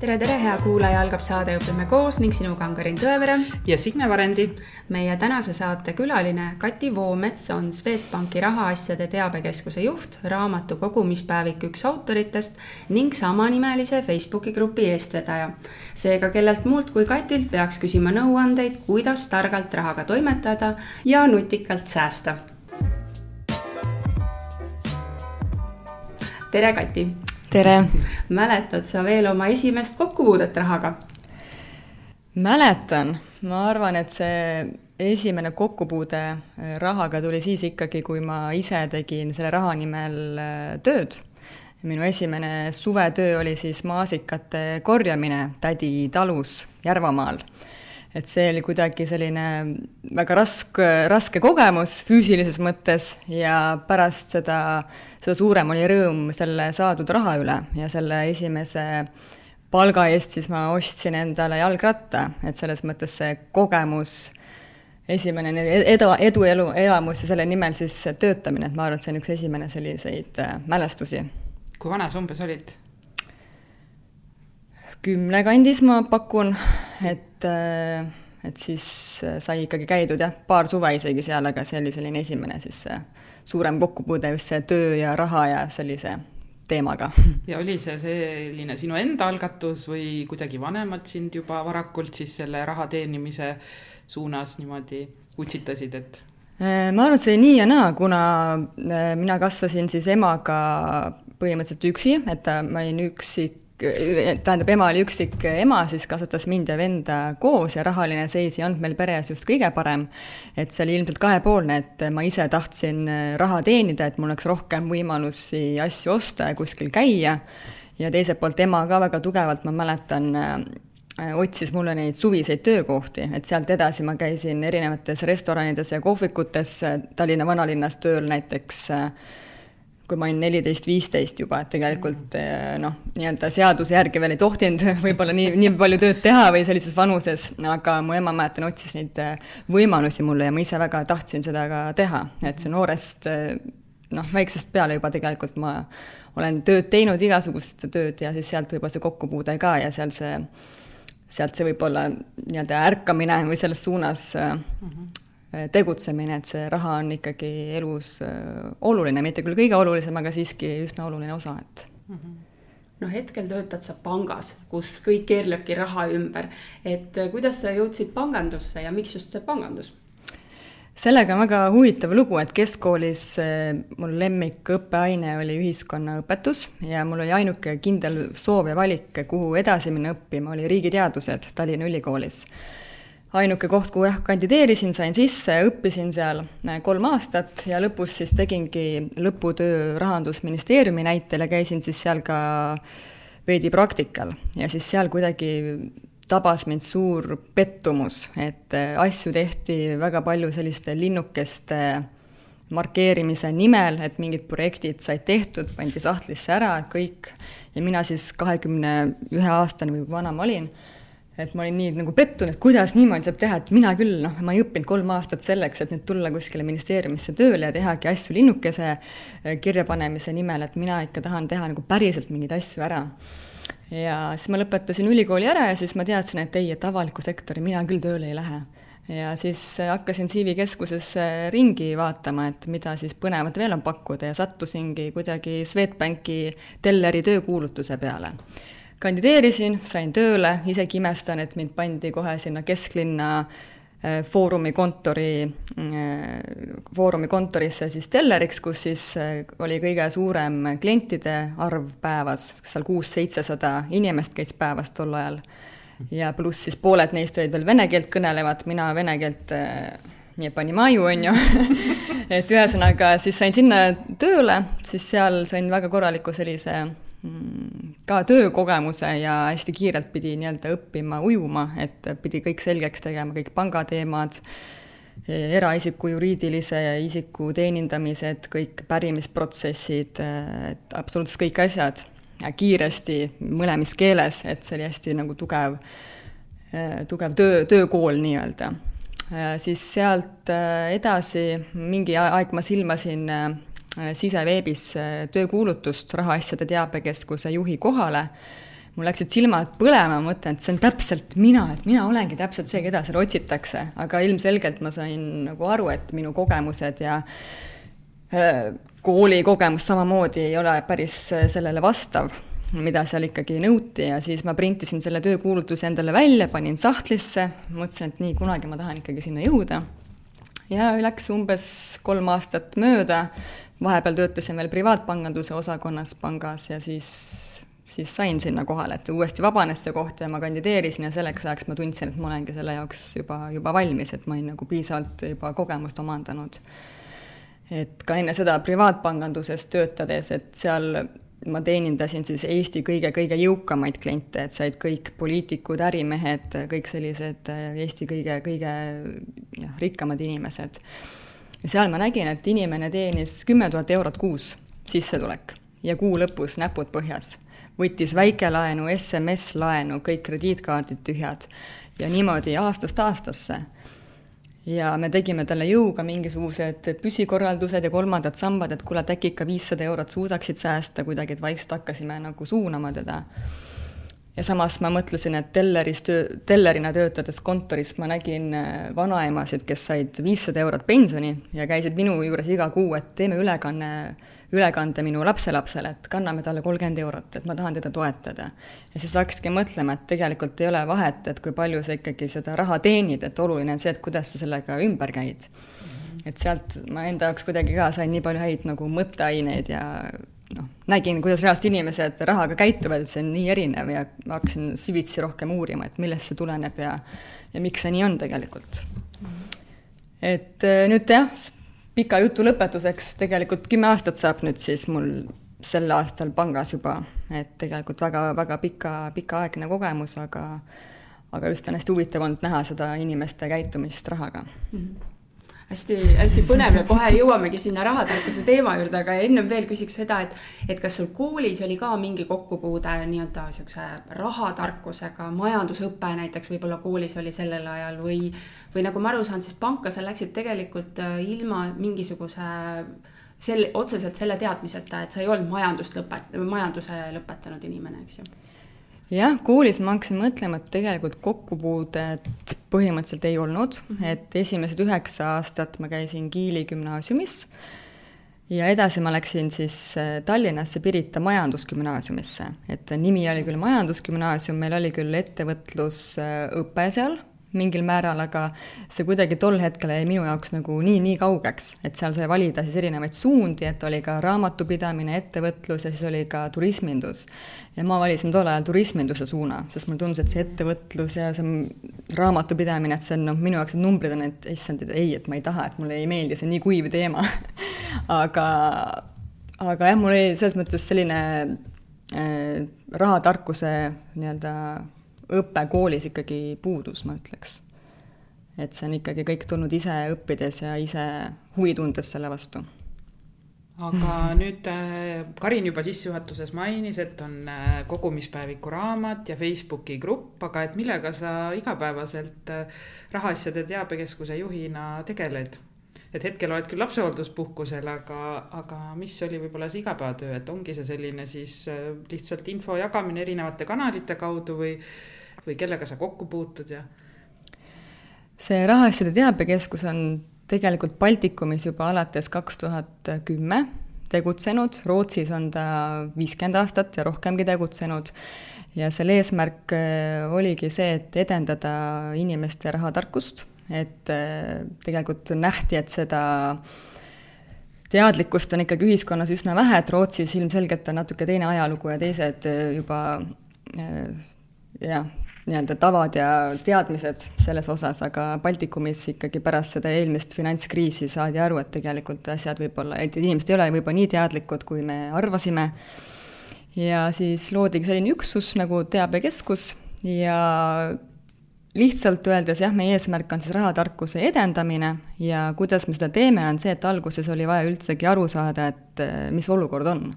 tere, tere, hea kuulaja, algab saade Õpime koos ning sinuga on Karin Tõevere. ja Signe Varendi. meie tänase saate külaline Kati Voomets on Swedbanki rahaasjade teabekeskuse juht, raamatu kogumispäevik üks autoritest ning samanimelise Facebooki grupi eestvedaja. seega kellelt muult kui Katilt peaks küsima nõuandeid, kuidas targalt rahaga toimetada ja nutikalt säästa. Tere, Kati tere! mäletad sa veel oma esimest kokkupuudet rahaga? mäletan, ma arvan, et see esimene kokkupuude äh, rahaga tuli siis ikkagi, kui ma ise tegin selle raha nimel äh, tööd. minu esimene suvetöö oli siis maasikate korjamine tädi talus Järvamaal et see oli kuidagi selline väga raske, raske kogemus füüsilises mõttes ja pärast seda, seda suurem oli rõõm selle saadud raha üle ja selle esimese palga eest siis ma ostsin endale jalgratta, et selles mõttes see kogemus, esimene edu, eduelu elamus ja selle nimel siis töötamine, et ma arvan, et see on üks esimene selliseid äh, mälestusi. kui vana sa umbes olid? Kümne kandis ma pakun, et et, äh, et siis äh, sai ikkagi käidud jah, paar suve isegi seal, aga see oli selline esimene siis suurem kokkupuude just see töö ja raha ja sellise teemaga. ja oli see selline sinu enda algatus või kuidagi vanemad sind juba varakult siis selle raha teenimise suunas niimoodi utsitasid, et? Äh, ma arvan, et see oli nii ja naa, kuna mina kasvasin siis emaga põhimõtteliselt üksi, et ma olin üksik tähendab, ema oli üksik ema, siis kasvatas mind ja venda koos ja rahaline seis ei olnud meil peres just kõige parem. et see oli ilmselt kahepoolne, et ma ise tahtsin raha teenida, et mul oleks rohkem võimalusi asju osta ja kuskil käia. ja teiselt poolt ema ka väga tugevalt, ma mäletan, otsis mulle neid suviseid töökohti, et sealt edasi ma käisin erinevates restoranides ja kohvikutes Tallinna vanalinnas tööl näiteks kui ma olin neliteist, viisteist juba, et tegelikult eh, noh, nii-öelda seaduse järgi veel ei tohtinud võib-olla nii, nii palju tööd teha või sellises vanuses, aga mu ema, mäletan, otsis neid eh, võimalusi mulle ja ma ise väga tahtsin seda ka teha, et see noorest eh, noh, väiksest peale juba tegelikult ma olen tööd teinud, igasugust tööd ja siis sealt võib-olla see kokkupuude ka ja seal see, sealt see võib-olla nii-öelda ärkamine või selles suunas mm -hmm tegutsemine, et see raha on ikkagi elus äh, oluline, mitte küll kõige olulisem, aga siiski üsna oluline osa, et mm. -hmm no hetkel töötad sa pangas, kus kõik keerlebki raha ümber, et äh, kuidas sa jõudsid pangandusse ja miks just see pangandus? sellega on väga huvitav lugu, et keskkoolis mul lemmikõppeaine oli ühiskonnaõpetus ja mul oli ainuke kindel soov ja valik, kuhu edasi minna õppima, oli riigiteadused Tallinna Ülikoolis ainuke koht, kuhu jah, kandideerisin, sain sisse, õppisin seal äh, kolm aastat ja lõpus siis tegingi lõputöö Rahandusministeeriumi näitel ja käisin siis seal ka veidi praktikal. Ja siis seal kuidagi tabas mind suur pettumus, et äh, asju tehti väga palju selliste linnukeste markeerimise nimel, et mingid projektid said tehtud, pandi sahtlisse ära, kõik, ja mina siis kahekümne ühe aastane või kui vana ma olin et ma olin nii nagu pettunud, kuidas niimoodi saab teha, et mina küll, noh, ma ei õppinud kolm aastat selleks, et nüüd tulla kuskile ministeeriumisse tööle ja tehagi asju linnukese äh, kirjapanemise nimel, et mina ikka tahan teha nagu päriselt mingeid asju ära. ja siis ma lõpetasin ülikooli ära ja siis ma teadsin, et ei, et avaliku sektori mina küll tööle ei lähe ja siis äh, hakkasin CV keskuses ringi vaatama, et mida siis põnevat veel on pakkuda ja sattusingi kuidagi Swedbanki telleri töökuulutuse peale kandideerisin, sain tööle, isegi imestan, et mind pandi kohe sinna kesklinna äh, Foorumi kontori, äh, Foorumi kontorisse siis telleriks, kus siis äh, oli kõige suurem klientide arv päevas, seal kuus-seitsesada inimest käis päevas tol ajal. ja pluss siis pooled neist olid veel vene keelt kõnelevad, mina vene keelt nii pani maju, on ju et ühesõnaga siis sain sinna tööle, siis seal sain väga korraliku sellise Mm, ka töökogemuse ja hästi kiirelt pidi nii-öelda õppima ujuma, et pidi kõik selgeks tegema, kõik pangateemad, eraisiku juriidilise isiku teenindamised, kõik pärimisprotsessid, et absoluutselt kõik asjad ja kiiresti mõlemas keeles, et see oli hästi nagu tugev, tugev töö, töökool nii-öelda. siis sealt edasi mingi aeg ma silmasin siseveebis töökuulutust Rahaasjade Teabekeskuse juhi kohale, mul läksid silmad põlema, ma mõtlen, et see on täpselt mina, et mina olengi täpselt see, keda seal otsitakse, aga ilmselgelt ma sain nagu aru, et minu kogemused ja koolikogemus samamoodi ei ole päris sellele vastav mida seal ikkagi nõuti. Ja siis ma printisin selle töökuulutuse endale välja, panin sahtlisse, mõtlesin, et nii, kunagi ma tahan ikkagi sinna jõuda. ja läks umbes kolm aastat mööda, vahepeal töötasin veel privaatpanganduse osakonnas pangas ja siis, siis sain sinna kohale, et uuesti vabanes see koht ja ma kandideerisin ja selleks ajaks ma tundsin, et ma olengi selle jaoks juba, juba valmis, et ma olin nagu piisavalt juba kogemust omandanud et ka enne seda privaatpanganduses töötades, et seal ma teenindasin siis Eesti kõige-kõige jõukamaid kliente, et said kõik poliitikud, ärimehed, kõik sellised Eesti kõige-kõige rikkamad inimesed. Ja seal ma nägin, et inimene teenis kümme tuhat eurot kuus sissetulek ja kuu lõpus näpud põhjas. võttis väikelaenu, SMS-laenu, kõik krediitkaardid tühjad ja niimoodi aastast aastasse ja me tegime talle jõuga mingisugused püsikorraldused ja kolmandad sambad, et kuule, et äkki ikka viissada eurot suudaksid säästa kuidagi, et vaikselt hakkasime nagu suunama teda. Ja samas ma mõtlesin, et telleris töö, tellerina töötades kontoris ma nägin äh, vanaemasid, kes said viissada eurot pensioni ja käisid minu juures iga kuu, et teeme ülekanne ülekande minu lapselapsele, et kanname talle kolmkümmend eurot, et ma tahan teda toetada. ja siis hakkaski mõtlema, et tegelikult ei ole vahet, et kui palju sa ikkagi seda raha teenid, et oluline on see, et kuidas sa sellega ümber käid. et sealt ma enda jaoks kuidagi ka sain nii palju häid nagu mõtteaineid ja noh, nägin, kuidas reaalselt inimesed rahaga käituvad, see on nii erinev ja ma hakkasin süvitsi rohkem uurima, et millest see tuleneb ja ja miks see nii on tegelikult. et äh, nüüd jah, pika jutu lõpetuseks, tegelikult kümme aastat saab nüüd siis mul sel aastal pangas juba, et tegelikult väga-väga pika, pikaaegne kogemus, aga aga just on hästi huvitav olnud näha seda inimeste käitumist rahaga mm. -hmm hästi-hästi põnev ja kohe jõuamegi sinna rahatarkuse teema juurde, aga ennem veel küsiks seda, et, et kas sul koolis oli ka mingi kokkupuude nii-öelda siukse rahatarkusega, majandusõpe näiteks võib-olla koolis oli sellel ajal või, või nagu ma aru saan, siis panka sa läksid tegelikult äh, ilma mingisuguse sel-, otseselt selle teadmiseta, et sa ei olnud majandust lõpet-, majanduse lõpetanud inimene, eks ju jah, koolis ma hakkasin mõtlema, et tegelikult kokkupuudet põhimõtteliselt ei olnud mm, -hmm. et esimesed üheksa aastat ma käisin Kiili gümnaasiumis ja edasi ma läksin siis äh, Tallinnasse Pirita Majandusgümnaasiumisse, et nimi oli küll Majandusgümnaasium, meil oli küll ettevõtlusõpe seal mingil määral, aga see kuidagi tol hetkel jäi minu jaoks nagu nii, nii kaugeks, et seal sai valida siis erinevaid suundi, et oli ka raamatupidamine, ettevõtlus ja siis oli ka turismindus. ja ma valisin tol ajal turisminduse suuna, sest mulle tundus, et see ettevõtlus ja see raamatupidamine, et see on noh, minu jaoks need numbrid on, et issand, et ei, et ma ei taha, et mulle ei meeldi, see nii kuiv teema aga, aga jah, mul oli selles mõttes selline äh, rahatarkuse nii-öelda õpe koolis ikkagi puudus, ma ütleks. et see on ikkagi kõik tulnud ise õppides ja ise huvi tundes selle vastu aga nüüd äh, Karin juba sissejuhatuses mainis, et on äh, kogumispäeviku raamat ja Facebooki grupp, aga et millega sa igapäevaselt äh, rahaasjade teabekeskuse juhina tegeled? et hetkel oled küll lapsehoolduspuhkusel, aga, aga mis oli võib-olla see igapäevatöö, et ongi see selline siis lihtsalt info jagamine erinevate kanalite kaudu või või kellega sa kokku puutud ja? see Rahaasjade Teabekeskus on tegelikult Baltikumis juba alates kaks tuhat kümme tegutsenud, Rootsis on ta viiskümmend aastat ja rohkemgi tegutsenud ja selle eesmärk äh, oligi see, et edendada inimeste rahatarkust, et äh, tegelikult nähti, et seda teadlikkust on ikkagi ühiskonnas üsna vähe, et Rootsis ilmselgelt on natuke teine ajalugu ja teised äh, juba jah, nii-öelda tavad ja teadmised selles osas, aga Baltikumis ikkagi pärast seda eelmist finantskriisi saadi aru, et tegelikult asjad võib-olla, et inimesed ei ole võib-olla nii teadlikud, kui me arvasime, ja siis loodigi selline üksus nagu teabekeskus ja lihtsalt öeldes jah, meie eesmärk on siis rahatarkuse edendamine ja kuidas me seda teeme, on see, et alguses oli vaja üldsegi aru saada, et mis olukord on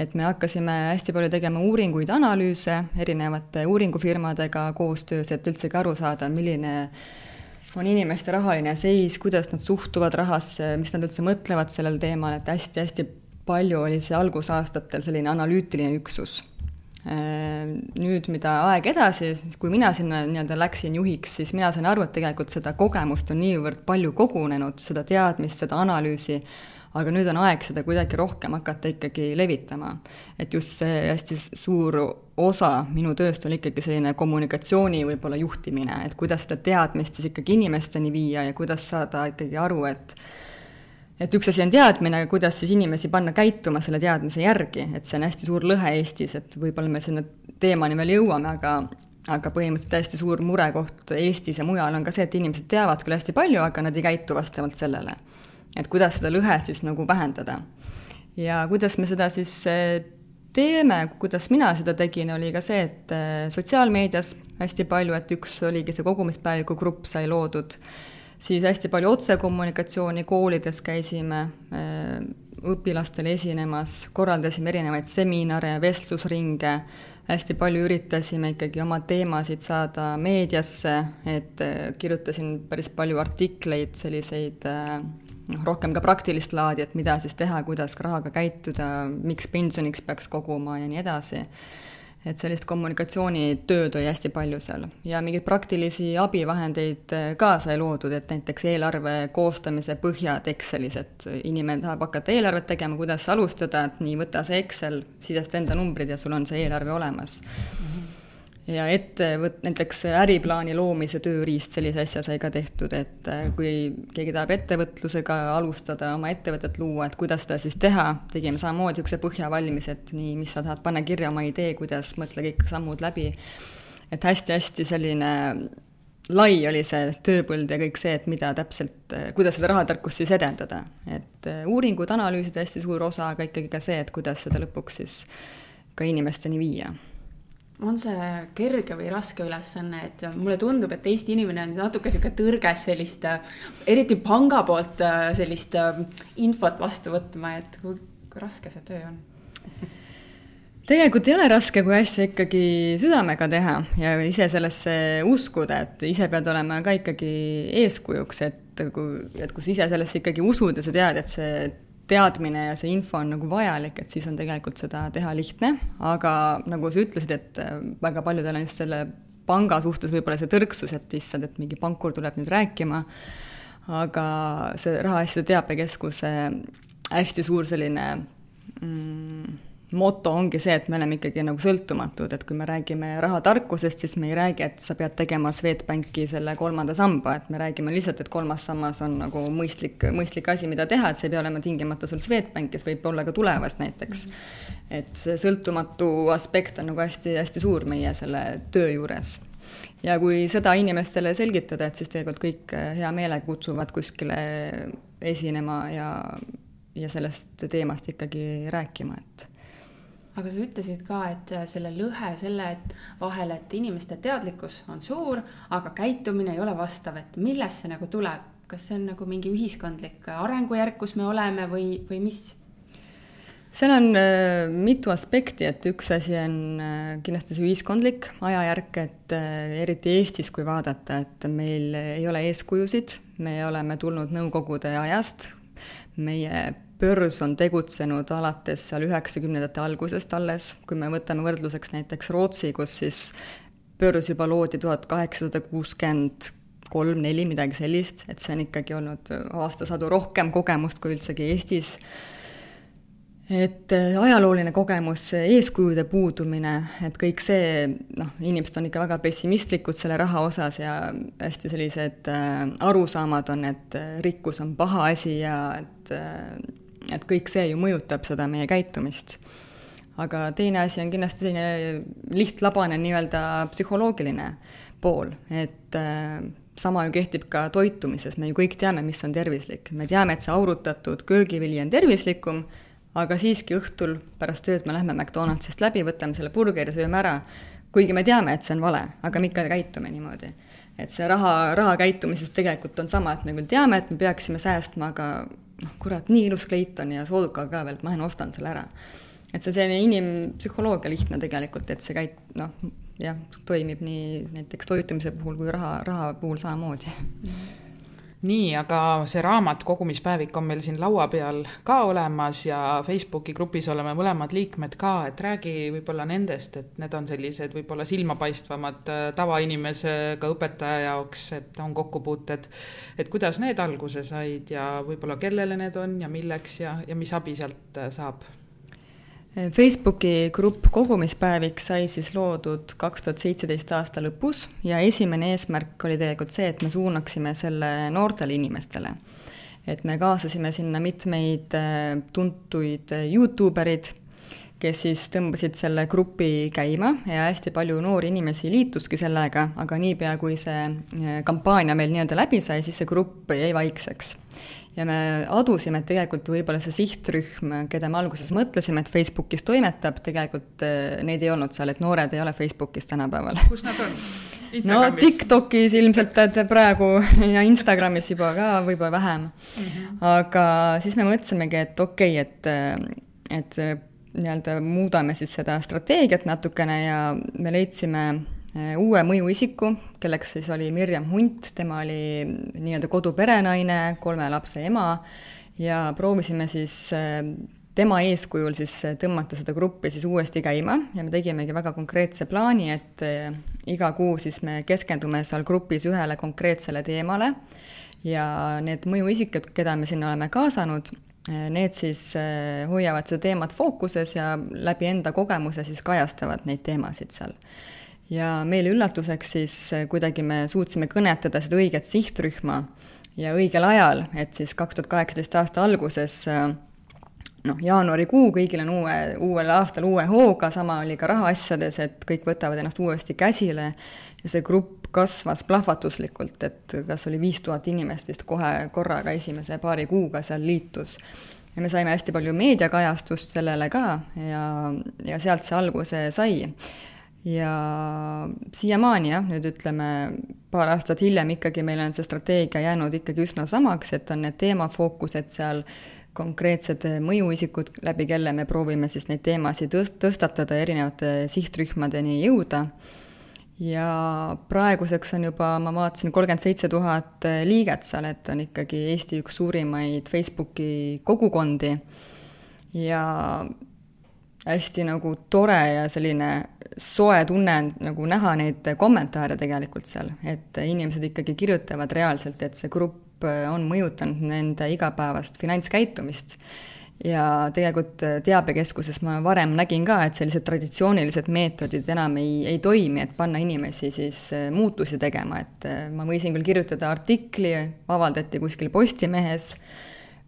et me hakkasime hästi palju tegema uuringuid, analüüse erinevate uuringufirmadega koostöös, et üldsegi aru saada, milline on inimeste rahaline seis, kuidas nad suhtuvad rahasse, mis nad üldse mõtlevad sellel teemal, et hästi-hästi palju oli see algusaastatel selline analüütiline üksus. Äh, nüüd, mida aeg edasi, kui mina sinna nii-öelda läksin juhiks, siis mina sain aru, et tegelikult seda kogemust on niivõrd palju kogunenud, seda teadmist, seda analüüsi, aga nüüd on aeg seda kuidagi rohkem hakata ikkagi levitama. et just see hästi suur osa minu tööst on ikkagi selline kommunikatsiooni võib-olla juhtimine, et kuidas seda teadmist siis ikkagi inimesteni viia ja kuidas saada ikkagi aru, et et üks asi on teadmine, kuidas siis inimesi panna käituma selle teadmise järgi, et see on hästi suur lõhe Eestis, et võib-olla me sinna teemani veel jõuame, aga aga põhimõtteliselt täiesti suur murekoht Eestis ja mujal on ka see, et inimesed teavad küll hästi palju, aga nad ei käitu vastavalt sellele. Et kuidas seda lõhet siis nagu vähendada. ja kuidas me seda siis eh, teeme, kuidas mina seda tegin, oli ka see, et eh, sotsiaalmeedias hästi palju, et üks oligi see kogumispäeviku grupp sai loodud, siis hästi palju otsekommunikatsiooni, koolides käisime eh, õpilastele esinemas, korraldasime erinevaid seminare, vestlusringe, hästi palju üritasime ikkagi oma teemasid saada meediasse, et kirjutasin päris palju artikleid, selliseid noh, rohkem ka praktilist laadi, et mida siis teha, kuidas rahaga käituda, miks pensioniks peaks koguma ja nii edasi. Et sellist kommunikatsioonitööd oli hästi palju seal ja mingeid praktilisi abivahendeid eh, ka sai loodud, et näiteks eelarve koostamise põhjad Excelis, et inimene tahab hakata eelarvet tegema, kuidas alustada, et nii, võta see Excel, sisesta enda numbrid ja sul on see eelarve olemas mm. -hmm ja ettevõt-, näiteks äriplaani loomise tööriist, sellise asja sai ka tehtud, et äh, kui keegi tahab ettevõtlusega alustada, oma ettevõtet luua, et kuidas seda siis teha, tegime samamoodi niisuguse põhja valmis, et nii, mis sa tahad panna kirja oma idee, kuidas, mõtle kõik sammud läbi, et hästi-hästi selline lai oli see tööpõld ja kõik see, et mida täpselt, äh, kuidas seda rahatarkust siis edendada. et äh, uuringud, analüüsid hästi suur osa, aga ikkagi ka see, et kuidas seda lõpuks siis ka inimesteni viia on see kerge või raske ülesanne, et mulle tundub, et Eesti inimene on natuke sihuke tõrges sellist, eriti panga poolt sellist infot vastu võtma, et kui, kui raske see töö on? tegelikult ei ole raske, kui asja ikkagi südamega teha ja ise sellesse uskuda, et ise pead olema ka ikkagi eeskujuks, et kui, et kui sa ise sellesse ikkagi usud ja sa tead, et see teadmine ja see info on nagu vajalik, et siis on tegelikult seda teha lihtne, aga nagu sa ütlesid, et äh, väga paljudel on just selle panga suhtes võib-olla see tõrksus, et issand, et mingi pankur tuleb nüüd rääkima, aga see Rahaasjade Teabekeskuse hästi suur selline mm, moto ongi see, et me oleme ikkagi nagu sõltumatud, et kui me räägime rahatarkusest, siis me ei räägi, et sa pead tegema Swedbanki selle kolmanda samba, et me räägime lihtsalt, et kolmas sammas on nagu mõistlik, mõistlik asi, mida teha, et see ei pea olema tingimata sul Swedbankis, võib olla ka tulevas näiteks. et see sõltumatu aspekt on nagu hästi-hästi suur meie selle töö juures. ja kui seda inimestele selgitada, et siis tegelikult kõik hea meelega kutsuvad kuskile esinema ja, ja sellest teemast ikkagi rääkima, et aga sa ütlesid ka, et äh, selle lõhe selle vahel, et inimeste teadlikkus on suur, aga käitumine ei ole vastav, et millest see nagu tuleb, kas see on nagu mingi ühiskondlik arengujärk, kus me oleme või, või mis? seal on äh, mitu aspekti, et üks asi on äh, kindlasti see ühiskondlik ajajärk, et äh, eriti Eestis, kui vaadata, et meil ei ole eeskujusid, me oleme tulnud Nõukogude ajast, meie börs on tegutsenud alates seal üheksakümnendate algusest alles, kui me võtame võrdluseks näiteks Rootsi, kus siis börs juba loodi tuhat kaheksasada kuuskümmend kolm-neli, midagi sellist, et see on ikkagi olnud aastasadu rohkem kogemust kui üldsegi Eestis. Et äh, ajalooline kogemus, eeskujude puudumine, et kõik see, noh, inimesed on ikka väga pessimistlikud selle raha osas ja hästi sellised äh, arusaamad on, et äh, rikkus on paha asi ja et et kõik see ju mõjutab seda meie käitumist. aga teine asi on kindlasti selline lihtlabane nii-öelda psühholoogiline pool, et äh, sama ju kehtib ka toitumises, me ju kõik teame, mis on tervislik, me teame, et see aurutatud köögivili on tervislikum, aga siiski õhtul pärast tööd me lähme McDonaldsist läbi, võtame selle burgeri, sööme ära, kuigi me teame, et see on vale, aga me ikka käitume niimoodi. et see raha, raha käitumises tegelikult on sama, et me küll teame, et me peaksime säästma, aga noh, kurat, nii ilus kleit on ja sooduka ka veel, et ma lähen ostan selle ära. et see selline inimpsühholoogia lihtne tegelikult, et see käit-, noh, jah, toimib nii näiteks toitumise puhul kui raha, raha puhul samamoodi nii, aga see raamat Kogumispäevik on meil siin laua peal ka olemas ja Facebooki grupis oleme mõlemad liikmed ka, et räägi võib-olla nendest, et need on sellised võib-olla silmapaistvamad äh, tavainimesega õpetaja jaoks, et on kokkupuuted. et kuidas need alguse said ja võib-olla kellele need on ja milleks ja, ja mis abi sealt äh, saab Facebooki grupp Kogumispäevik sai siis loodud kaks tuhat seitseteist aasta lõpus ja esimene eesmärk oli tegelikult see, et me suunaksime selle noortele inimestele. et me kaasasime sinna mitmeid äh, tuntuid Youtube erid, kes siis tõmbasid selle grupi käima ja hästi palju noori inimesi liituski sellega, aga niipea, kui see äh, kampaania meil nii-öelda läbi sai, siis see grupp jäi vaikseks ja me adusime, et tegelikult võib-olla see sihtrühm, keda me alguses mõtlesime, et Facebookis toimetab, tegelikult eh, neid ei olnud seal, et noored ei ole Facebookis tänapäeval. kus nad on? no TikTokis ilmselt praegu ja Instagramis juba ka võib-olla vähem mm. -hmm. aga siis me mõtlesimegi, et okei okay,, et, et nii-öelda muudame siis seda strateegiat natukene ja me leidsime uue mõjuisiku, kelleks siis oli Mirjam Hunt, tema oli nii-öelda koduperenaine, kolme lapse ema ja proovisime siis äh, tema eeskujul siis tõmmata seda gruppi siis uuesti käima ja me tegimegi väga konkreetse plaani, et äh, iga kuu siis me keskendume seal grupis ühele konkreetsele teemale. Ja need mõjuisikud, keda me sinna oleme kaasanud, need siis hoiavad seda teemat fookuses ja läbi enda kogemuse siis kajastavad neid teemasid seal ja meile üllatuseks siis eh, kuidagi me suutsime kõnetada seda õiget sihtrühma ja õigel ajal, et siis kaks tuhat kaheksateist aasta alguses eh, noh, jaanuarikuu, kõigil on uue, uuel aastal uue hooga, sama oli ka rahaasjades, et kõik võtavad ennast uuesti käsile ja see grupp kasvas plahvatuslikult, et kas oli viis tuhat inimest vist kohe korraga esimese paari kuuga seal liitus. ja me saime hästi palju meediakajastust sellele ka ja, ja sealt see alguse sai ja siiamaani jah, nüüd ütleme paar aastat hiljem ikkagi meil on see strateegia jäänud ikkagi üsna samaks, et on need teemafookused seal, konkreetsed mõjuisikud, läbi kelle me proovime siis neid teemasid tõst-, tõstatada erinevate sihtrühmadeni jõuda. ja praeguseks on juba, ma vaatasin, kolmkümmend seitse tuhat liiget seal, et on ikkagi Eesti üks suurimaid Facebooki kogukondi ja hästi nagu tore ja selline soe tunne nagu näha neid kommentaare tegelikult seal, et inimesed ikkagi kirjutavad reaalselt, et see grupp on mõjutanud nende igapäevast finantskäitumist. ja tegelikult teabekeskuses ma varem nägin ka, et sellised traditsioonilised meetodid enam ei, ei toimi, et panna inimesi siis muutusi tegema, et ma võisin küll kirjutada artikli, avaldati kuskil Postimehes,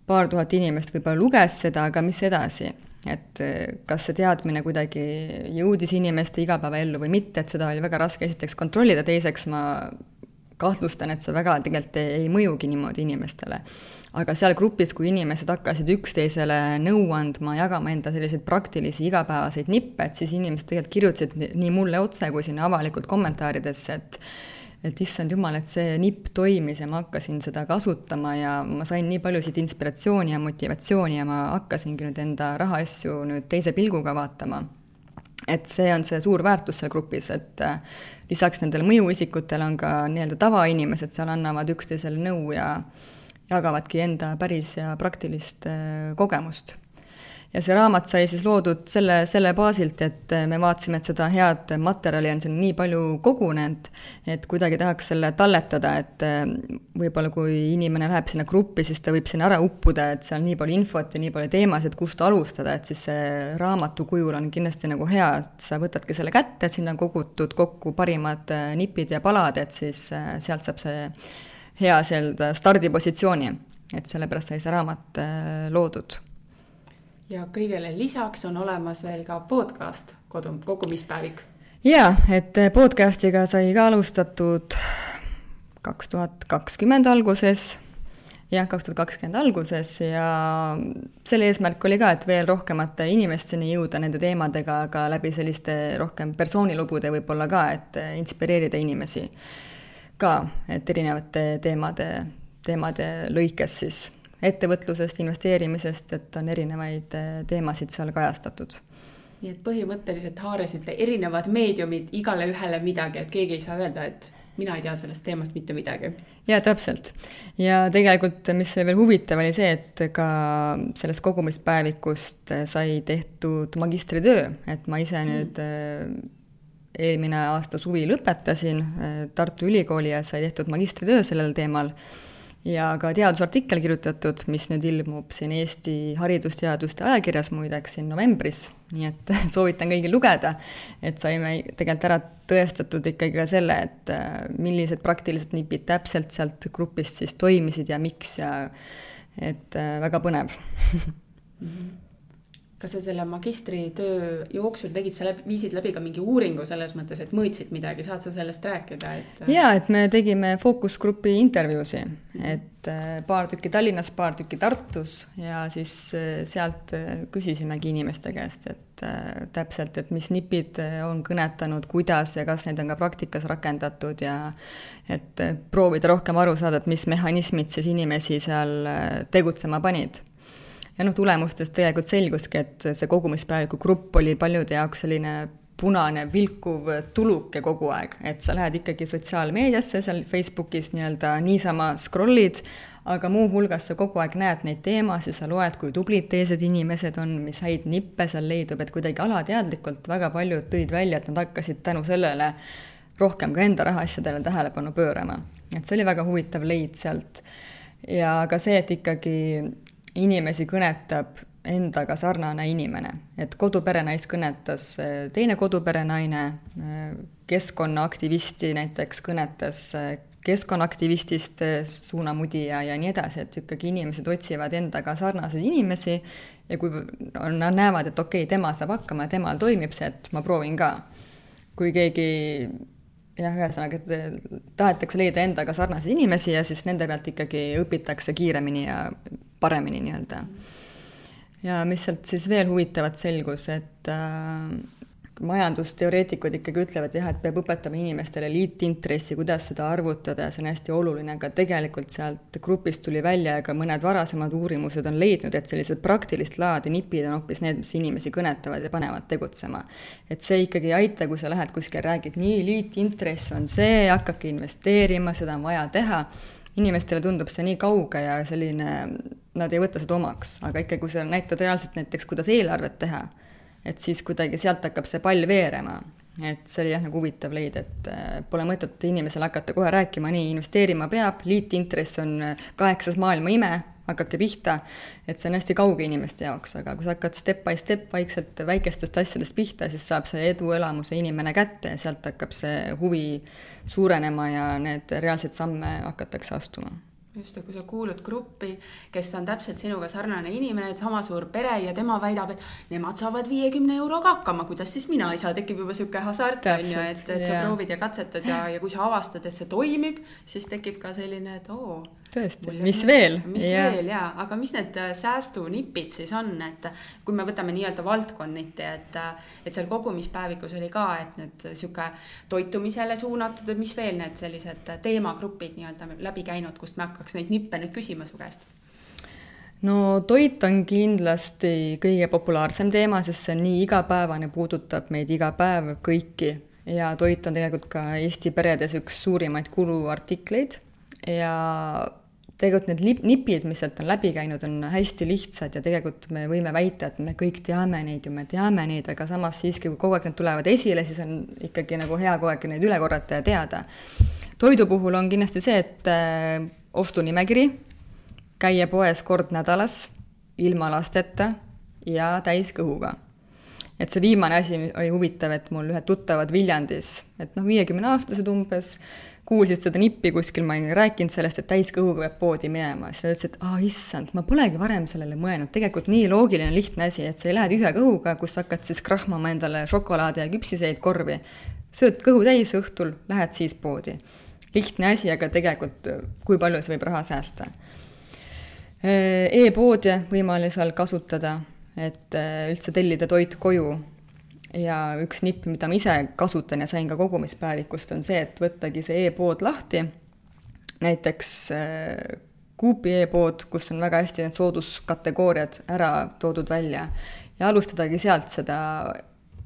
paar tuhat inimest võib-olla luges seda, aga mis edasi et eh, kas see teadmine kuidagi jõudis inimeste igapäevaellu või mitte, et seda oli väga raske esiteks kontrollida, teiseks ma kahtlustan, et see väga tegelikult ei, ei mõjugi niimoodi inimestele. aga seal grupis, kui inimesed hakkasid üksteisele nõu andma, jagama enda selliseid praktilisi igapäevaseid nippe, et siis inimesed tegelikult kirjutasid nii mulle otse kui sinna avalikult kommentaaridesse, et et issand jumal, et see nipp toimis ja ma hakkasin seda kasutama ja ma sain nii paljusid inspiratsiooni ja motivatsiooni ja ma hakkasingi nüüd enda rahaasju nüüd teise pilguga vaatama. et see on see suur väärtus seal grupis, et äh, lisaks nendele mõjuisikutele on ka nii-öelda tavainimesed seal annavad üksteisele nõu ja jagavadki enda päris ja praktilist äh, kogemust ja see raamat sai siis loodud selle, selle baasilt, et me vaatasime, et seda head materjali on siin nii palju kogunenud, et kuidagi tahaks selle talletada, et äh, võib-olla kui inimene läheb sinna gruppi, siis ta võib sinna ära uppuda, et seal nii palju infot ja nii palju teemasid, kust alustada, et siis see raamatu kujul on kindlasti nagu hea, et sa võtadki selle kätte, et sinna on kogutud kokku parimad äh, nipid ja palad, et siis äh, sealt saab see hea nii-öelda stardipositsiooni. et sellepärast sai see raamat loodud ja kõigele lisaks on olemas veel ka podcast, kodu, kogumispäevik. jaa, et podcast'iga sai ka alustatud kaks tuhat kakskümmend alguses, jah, kaks tuhat kakskümmend alguses ja selle eesmärk oli ka, et veel rohkemate inimesteni jõuda nende teemadega, aga läbi selliste rohkem persoonilugude võib-olla ka, et inspireerida inimesi ka, et erinevate teemade, teemade lõikes siis ettevõtlusest, investeerimisest, et on erinevaid eh, teemasid seal kajastatud nii et põhimõtteliselt haarasite erinevad meediumid igale ühele midagi, et keegi ei saa öelda, et mina ei tea sellest teemast mitte midagi. jaa, täpselt. ja tegelikult, mis oli veel huvitav, oli see, et ka sellest kogumispäevikust sai tehtud magistritöö, et ma ise nüüd äh, eelmine aasta suvi lõpetasin Tartu Ülikooli ja sai tehtud magistritöö sellel teemal ja ka teadusartikkel kirjutatud, mis nüüd ilmub siin Eesti Haridusteaduste ajakirjas muideks siin novembris, nii et soovitan kõigil lugeda, et saime tegelikult ära tõestatud ikkagi ka selle, et äh, millised praktilised nipid täpselt sealt grupist siis toimisid ja miks ja et äh, väga põnev kas sa selle magistritöö jooksul tegid sa läbi, viisid läbi ka mingi uuringu selles mõttes, et mõõtsid midagi, saad sa sellest rääkida, et? jaa, et me tegime fookusgrupi intervjuusi, et äh, paar tükki Tallinnas, paar tükki Tartus ja siis äh, sealt äh, küsisimegi inimeste käest, et täpselt, et mis nipid on kõnetanud, kuidas ja kas neid on ka praktikas rakendatud ja et proovida rohkem aru saada, et mis mehhanismid siis inimesi seal tegutsema panid ja noh, tulemustest tegelikult selguski, et see kogumispäeviku grupp oli paljude jaoks selline punane vilkuv tuluke kogu aeg, et sa lähed ikkagi sotsiaalmeediasse seal Facebookis nii-öelda niisama scroll'id, aga muuhulgas sa kogu aeg näed neid teemasid, sa loed, kui tublid teised inimesed on, mis häid nippe seal leidub, et kuidagi alateadlikult väga paljud tõid välja, et nad hakkasid tänu sellele rohkem ka enda rahaasjadele tähelepanu pöörama. et see oli väga huvitav leid sealt. ja ka see, et ikkagi inimesi kõnetab endaga sarnane inimene, et koduperenaist kõnetas äh, teine koduperenaine, äh, keskkonnaaktivisti näiteks kõnetas äh, keskkonnaaktivistist suunamudija ja nii edasi, et ikkagi inimesed otsivad endaga sarnaseid inimesi ja kui nad näevad, et okei okay,, tema saab hakkama ja temal toimib see, et ma proovin ka. kui keegi jah, ühesõnaga, et tahetakse leida endaga sarnaseid inimesi ja siis nende pealt ikkagi õpitakse kiiremini ja paremini nii-öelda. ja mis sealt siis veel huvitavat selgus, et äh, majandusteoreetikud ikkagi ütlevad jah, et peab õpetama inimestele liitintressi, kuidas seda arvutada ja see on hästi oluline, aga tegelikult sealt grupist tuli välja ja ka mõned varasemad uurimused on leidnud, et sellised praktilist laadi nipid on hoopis need, mis inimesi kõnetavad ja panevad tegutsema. et see ikkagi ei aita, kui sa lähed kuskile, räägid nii, liitintress on see, hakake investeerima, seda on vaja teha inimestele tundub see nii kauge ja selline, nad ei võta seda omaks, aga ikka, kui sa näitad reaalselt näiteks, kuidas eelarvet teha, et siis kuidagi sealt hakkab see pall veerema. et see oli jah, nagu huvitav leid, et äh, pole mõtet inimesele hakata kohe rääkima, nii, investeerima peab, liitintress on äh, kaheksas maailma ime, hakake pihta, et see on hästi kauge inimeste jaoks, aga kui sa hakkad step by step vaikselt väikestest asjadest pihta, siis saab see eduelamuse inimene kätte ja sealt hakkab see huvi suurenema ja need reaalseid samme hakatakse astuma just, ja kui sa kuulud gruppi, kes on täpselt sinuga sarnane inimene, sama suur pere ja tema väidab, et nemad saavad viiekümne euroga hakkama, kuidas siis mina ei saa, tekib juba sihuke hasart on ju, et, et sa proovid ja katsetad ja, ja kui sa avastad, et see toimib, siis tekib ka selline, et oo tõesti, mis veel? mis ja. veel jaa, aga mis need äh, säästunipid siis on, et kui me võtame nii-öelda valdkonniti, et, äh, et seal kogumispäevikus oli ka, et need sihuke toitumisele suunatud, et mis veel need sellised teemagrupid nii-öelda läbi käinud, kust me hakkaks neid nippe nüüd küsima su käest? no toit on kindlasti kõige populaarsem teema, sest see on nii igapäevane, puudutab meid iga päev kõiki ja toit on tegelikult ka Eesti peredes üks suurimaid kuluartikleid ja tegelikult need nipid, mis sealt on läbi käinud, on hästi lihtsad ja tegelikult me võime väita, et me kõik teame neid ju, me teame neid, aga samas siiski, kui kogu aeg need tulevad esile, siis on ikkagi nagu hea kogu aeg neid üle korrata ja teada. toidu puhul on kindlasti see, et ostunimekiri, käia poes kord nädalas, ilma lasteta ja täiskõhuga et see viimane asi oli huvitav, et mul ühed tuttavad Viljandis, et noh, viiekümneaastased umbes, kuulsid seda nippi kuskil, ma olin rääkinud sellest, et täiskõhuga peab poodi minema, siis nad ütlesid, et aa issand, ma polegi varem sellele mõelnud, tegelikult nii loogiline, lihtne asi, et sa ei lähe tühja kõhuga, kus hakkad siis krahmama endale šokolaadi ja küpsiseid korvi, sööd kõhu täis õhtul, lähed siis poodi. Lihtne asi, aga tegelikult kui palju see võib raha säästa. E. E-poode võimalusel kasutada, et äh, üldse tellida toit koju. Ja üks nipp, mida ma ise kasutan ja sain ka kogumispäevikust, on see, et võttagi see e-pood lahti, näiteks äh, Coopi e-pood, kus on väga hästi need sooduskategooriad ära toodud välja. Ja alustadagi sealt seda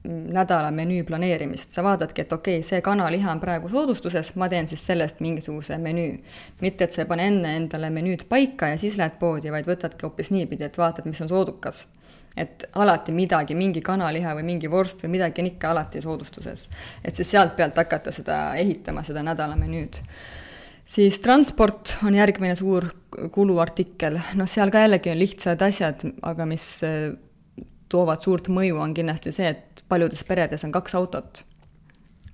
nädala menüü planeerimist, sa vaatadki, et okei okay,, see kanaliha on praegu soodustuses, ma teen siis sellest mingisuguse menüü. mitte, et sa ei pane enne endale menüüd paika ja siis lähed poodi, vaid võtadki hoopis niipidi, et vaatad, mis on soodukas. et alati midagi, mingi kanaliha või mingi vorst või midagi on ikka alati soodustuses. et siis sealt pealt hakata seda ehitama, seda nädala menüüd siis transport on järgmine suur kuluartikkel, noh, seal ka jällegi on lihtsad asjad, aga mis toovad suurt mõju, on kindlasti see, et paljudes peredes on kaks autot.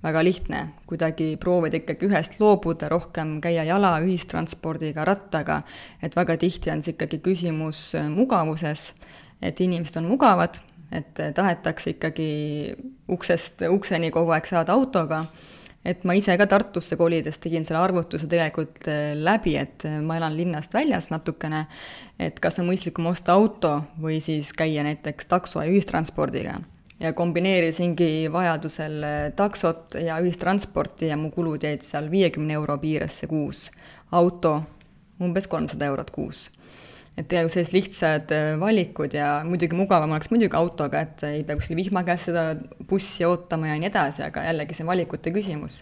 väga lihtne, kuidagi proovida ikkagi ühest loobuda, rohkem käia jala, ühistranspordiga, rattaga, et väga tihti on see ikkagi küsimus eh, mugavuses, et inimesed on mugavad, et tahetakse ikkagi uksest ukseni kogu aeg saada autoga et ma ise ka Tartusse kolides tegin selle arvutuse tegelikult äh, läbi, et äh, ma elan linnast väljas natukene, et kas on mõistlikum osta auto või siis käia näiteks takso ja ühistranspordiga. ja kombineerisingi vajadusel äh, taksot ja ühistransporti ja mu kulud jäid seal viiekümne euro piiresse kuus. auto umbes kolmsada eurot kuus et tegelikult sellised lihtsad äh, valikud ja muidugi mugavam oleks muidugi autoga, et ei pea kuskil vihma käes seda bussi ootama ja nii edasi, aga jällegi see on valikute küsimus.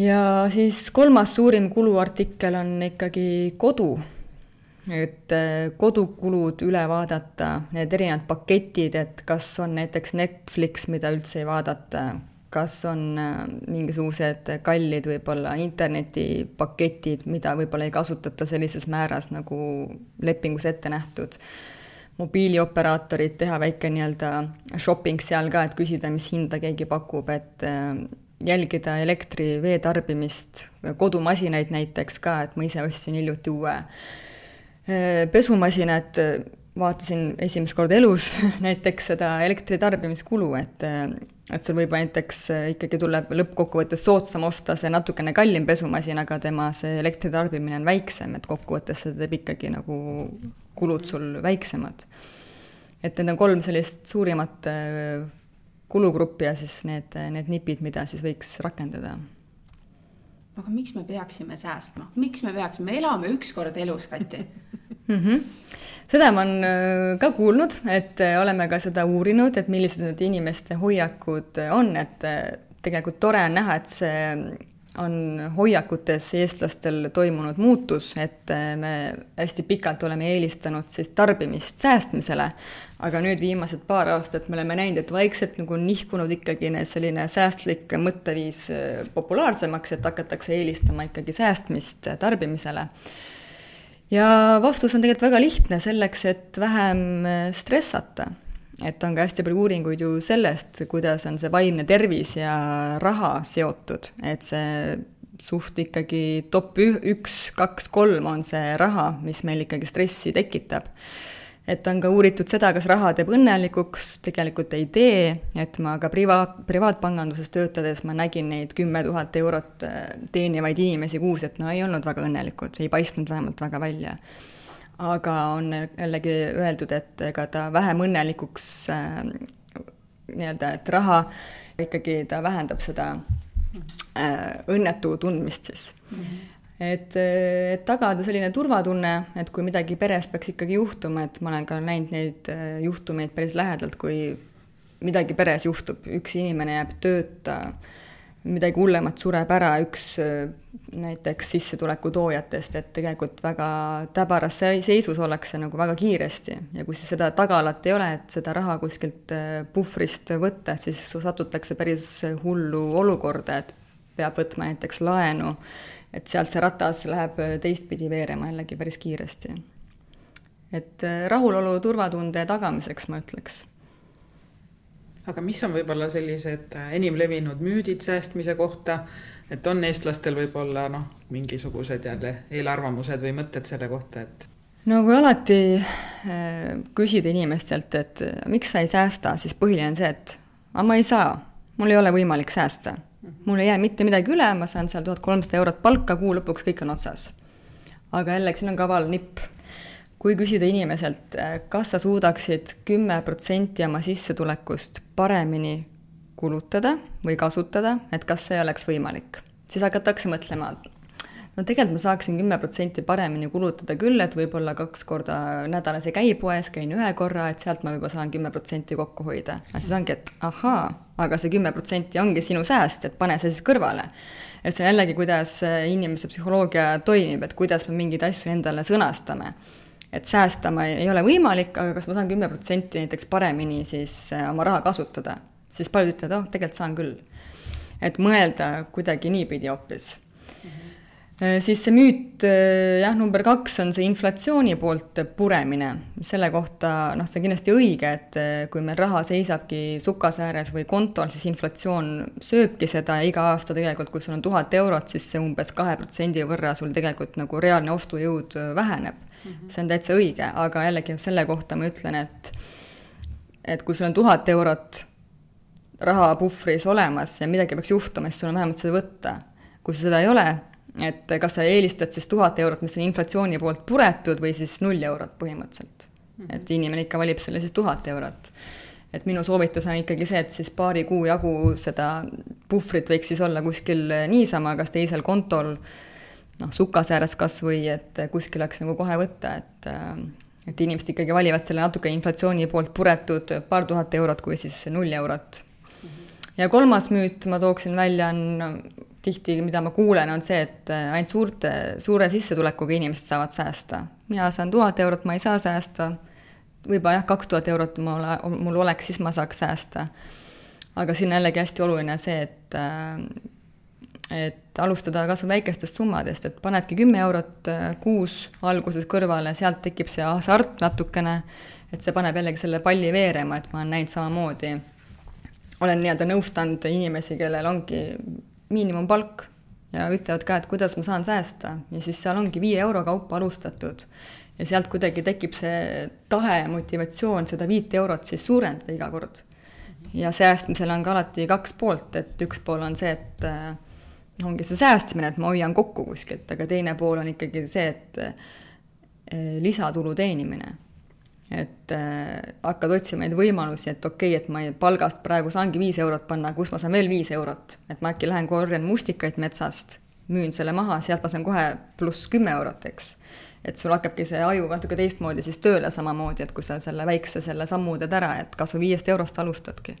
ja siis kolmas suurim kuluartikkel on ikkagi kodu. et äh, kodukulud üle vaadata, need erinevad paketid, et kas on näiteks Netflix, mida üldse ei vaadata kas on äh, mingisugused kallid võib-olla internetipaketid, mida võib-olla ei kasutata sellises määras, nagu lepingus ette nähtud, mobiilioperaatorid, teha väike nii-öelda shopping seal ka, et küsida, mis hinda keegi pakub, et äh, jälgida elektri, vee tarbimist, kodumasinaid näiteks ka, et ma ise ostsin hiljuti uue äh, pesumasinad, vaatasin esimest korda elus näiteks seda elektri tarbimiskulu, et et sul võib näiteks ikkagi tuleb lõppkokkuvõttes soodsam osta see natukene kallim pesumasin, aga tema see elektritarbimine on väiksem, et kokkuvõttes see teeb ikkagi nagu kulud sul väiksemad. et need on kolm sellist suurimat äh, kulugruppi ja siis need, need nipid, mida siis võiks rakendada. Aga miks me peaksime säästma, miks me peaksime, me elame ükskord elus, Kati. Mm. -hmm seda ma olen äh, ka kuulnud, et äh, oleme ka seda uurinud, et millised need inimeste hoiakud äh, on, et tegelikult tore on näha, et see on hoiakutes eestlastel toimunud muutus, et me hästi pikalt oleme eelistanud siis tarbimist säästmisele, aga nüüd viimased paar aastat me oleme näinud, et vaikselt nagu nihkunud ikkagi selline säästlik mõtteviis populaarsemaks, et hakatakse eelistama ikkagi säästmist tarbimisele. Ja vastus on tegelikult väga lihtne, selleks, et vähem äh, stressata. et on ka hästi palju uuringuid ju sellest, kuidas on see vaimne tervis ja raha seotud, et see suht ikkagi top üks, kaks, kolm on see raha, mis meil ikkagi stressi tekitab et on ka uuritud seda, kas raha teeb õnnelikuks, tegelikult ei tee, et ma ka privaat, privaatpanganduses töötades ma nägin neid kümme tuhat eurot äh, teenivaid inimesi kuus, et no ei olnud väga õnnelikud, ei paistnud vähemalt väga välja. aga on jällegi öeldud, et ega ta vähem õnnelikuks äh, nii-öelda, et raha ikkagi ta vähendab seda äh, õnnetu tundmist siis mm. -hmm et, et tagada selline turvatunne, et kui midagi peres peaks ikkagi juhtuma, et ma olen ka näinud neid äh, juhtumeid päris lähedalt, kui midagi peres juhtub, üks inimene jääb tööta, midagi hullemat sureb ära, üks äh, näiteks sissetuleku toojatest, et tegelikult väga täbaras seisus ollakse nagu väga kiiresti. Ja kui siis seda tagalat ei ole, et seda raha kuskilt puhvrist võtta, siis satutakse päris hullu olukorda, et peab võtma näiteks laenu et sealt see ratas läheb äh, teistpidi veerema jällegi päris kiiresti. et äh, rahulolu turvatunde tagamiseks ma ütleks. aga mis on võib-olla sellised äh, enim levinud müüdid säästmise kohta, et on eestlastel võib-olla noh, mingisugused jälle eelarvamused või mõtted selle kohta, et no kui alati küsida inimestelt, et miks sa ei säästa, siis põhiline on see, et aga ma ei saa, mul ei ole võimalik säästa mul ei jää mitte midagi üle, ma saan seal tuhat kolmsada eurot palka, kuu lõpuks kõik on otsas. aga jällegi, siin on kaval nipp. kui küsida inimeselt, kas sa suudaksid kümme protsenti oma sissetulekust paremini kulutada või kasutada, et kas see oleks võimalik, siis hakatakse mõtlema, no tegelikult ma saaksin kümme protsenti paremini kulutada küll, et võib-olla kaks korda nädalas ei käi poes, käin ühe korra, et sealt ma juba saan kümme protsenti kokku hoida. aga siis ongi, et ahaa, aga see kümme protsenti ongi sinu sääst, et pane see siis kõrvale. et see on jällegi, kuidas inimese psühholoogia toimib, et kuidas me mingeid asju endale sõnastame et säästa ma ei ole võimalik, aga kas ma saan kümme protsenti näiteks paremini siis oma raha kasutada, siis paljud ütlevad, oh, tegelikult saan küll. et mõelda kuidagi niipidi hoopis Äh, siis see müüt, äh, jah, number kaks on see inflatsiooni poolt puremine. selle kohta, noh, see on kindlasti õige, et äh, kui meil raha seisabki sukase ääres või kontol, siis inflatsioon sööbki seda ja iga aasta tegelikult, kui sul on tuhat eurot, siis see umbes kahe protsendi võrra sul tegelikult nagu reaalne ostujõud väheneb mm. -hmm. see on täitsa õige, aga jällegi selle kohta ma ütlen, et et kui sul on tuhat eurot raha puhvris olemas ja midagi peaks juhtuma, siis sul on vähemalt seda võtta. kui seda ei ole, et kas sa eelistad siis tuhat eurot, mis on inflatsiooni poolt puretud, või siis null eurot põhimõtteliselt. -hmm. et inimene ikka valib selle siis tuhat eurot. et minu soovitus on ikkagi see, et siis paari kuu jagu seda puhvrit võiks siis olla kuskil niisama, kas teisel kontol, noh, sukase ääres kas või, et kuskil oleks nagu kohe võtta, et et inimesed ikkagi valivad selle natuke inflatsiooni poolt puretud paar tuhat eurot kui siis null eurot. Mhm. ja kolmas müüt ma tooksin välja, on tihti, mida ma kuulen, on see, et äh, ainult suurte, suure sissetulekuga inimesed saavad säästa. mina saan tuhat eurot, ma ei saa säästa, võib-olla jah, kaks tuhat eurot mul, mul oleks, siis ma saaks säästa. aga siin on jällegi hästi oluline see, et äh, et alustada kas või väikestest summadest, et panedki kümme eurot äh, kuus alguses kõrvale, sealt tekib see hasart natukene, et see paneb jällegi selle palli veerema, et ma olen näinud samamoodi, olen nii-öelda nõustanud inimesi, kellel ongi miinimumpalk ja ütlevad ka, et kuidas ma saan säästa ja siis seal ongi viie euro kaupa alustatud. ja sealt kuidagi tekib see tahe motivatsioon seda viit eurot siis suurendada iga kord. ja säästmisel on ka alati kaks poolt, et üks pool on see, et äh, ongi see säästmine, et ma hoian kokku kuskilt, aga teine pool on ikkagi see, et äh, lisatulu teenimine et äh, hakkad otsima neid võimalusi, et okei okay,, et ma palgast praegu saangi viis eurot panna, kus ma saan veel viis eurot, et ma äkki lähen korjan mustikaid metsast, müün selle maha, sealt ma saan kohe pluss kümme eurot, eks. et sul hakkabki see aju natuke teistmoodi siis tööle samamoodi, et kui sa selle väikse selle sammu teed ära, et kas või viiest eurost alustadki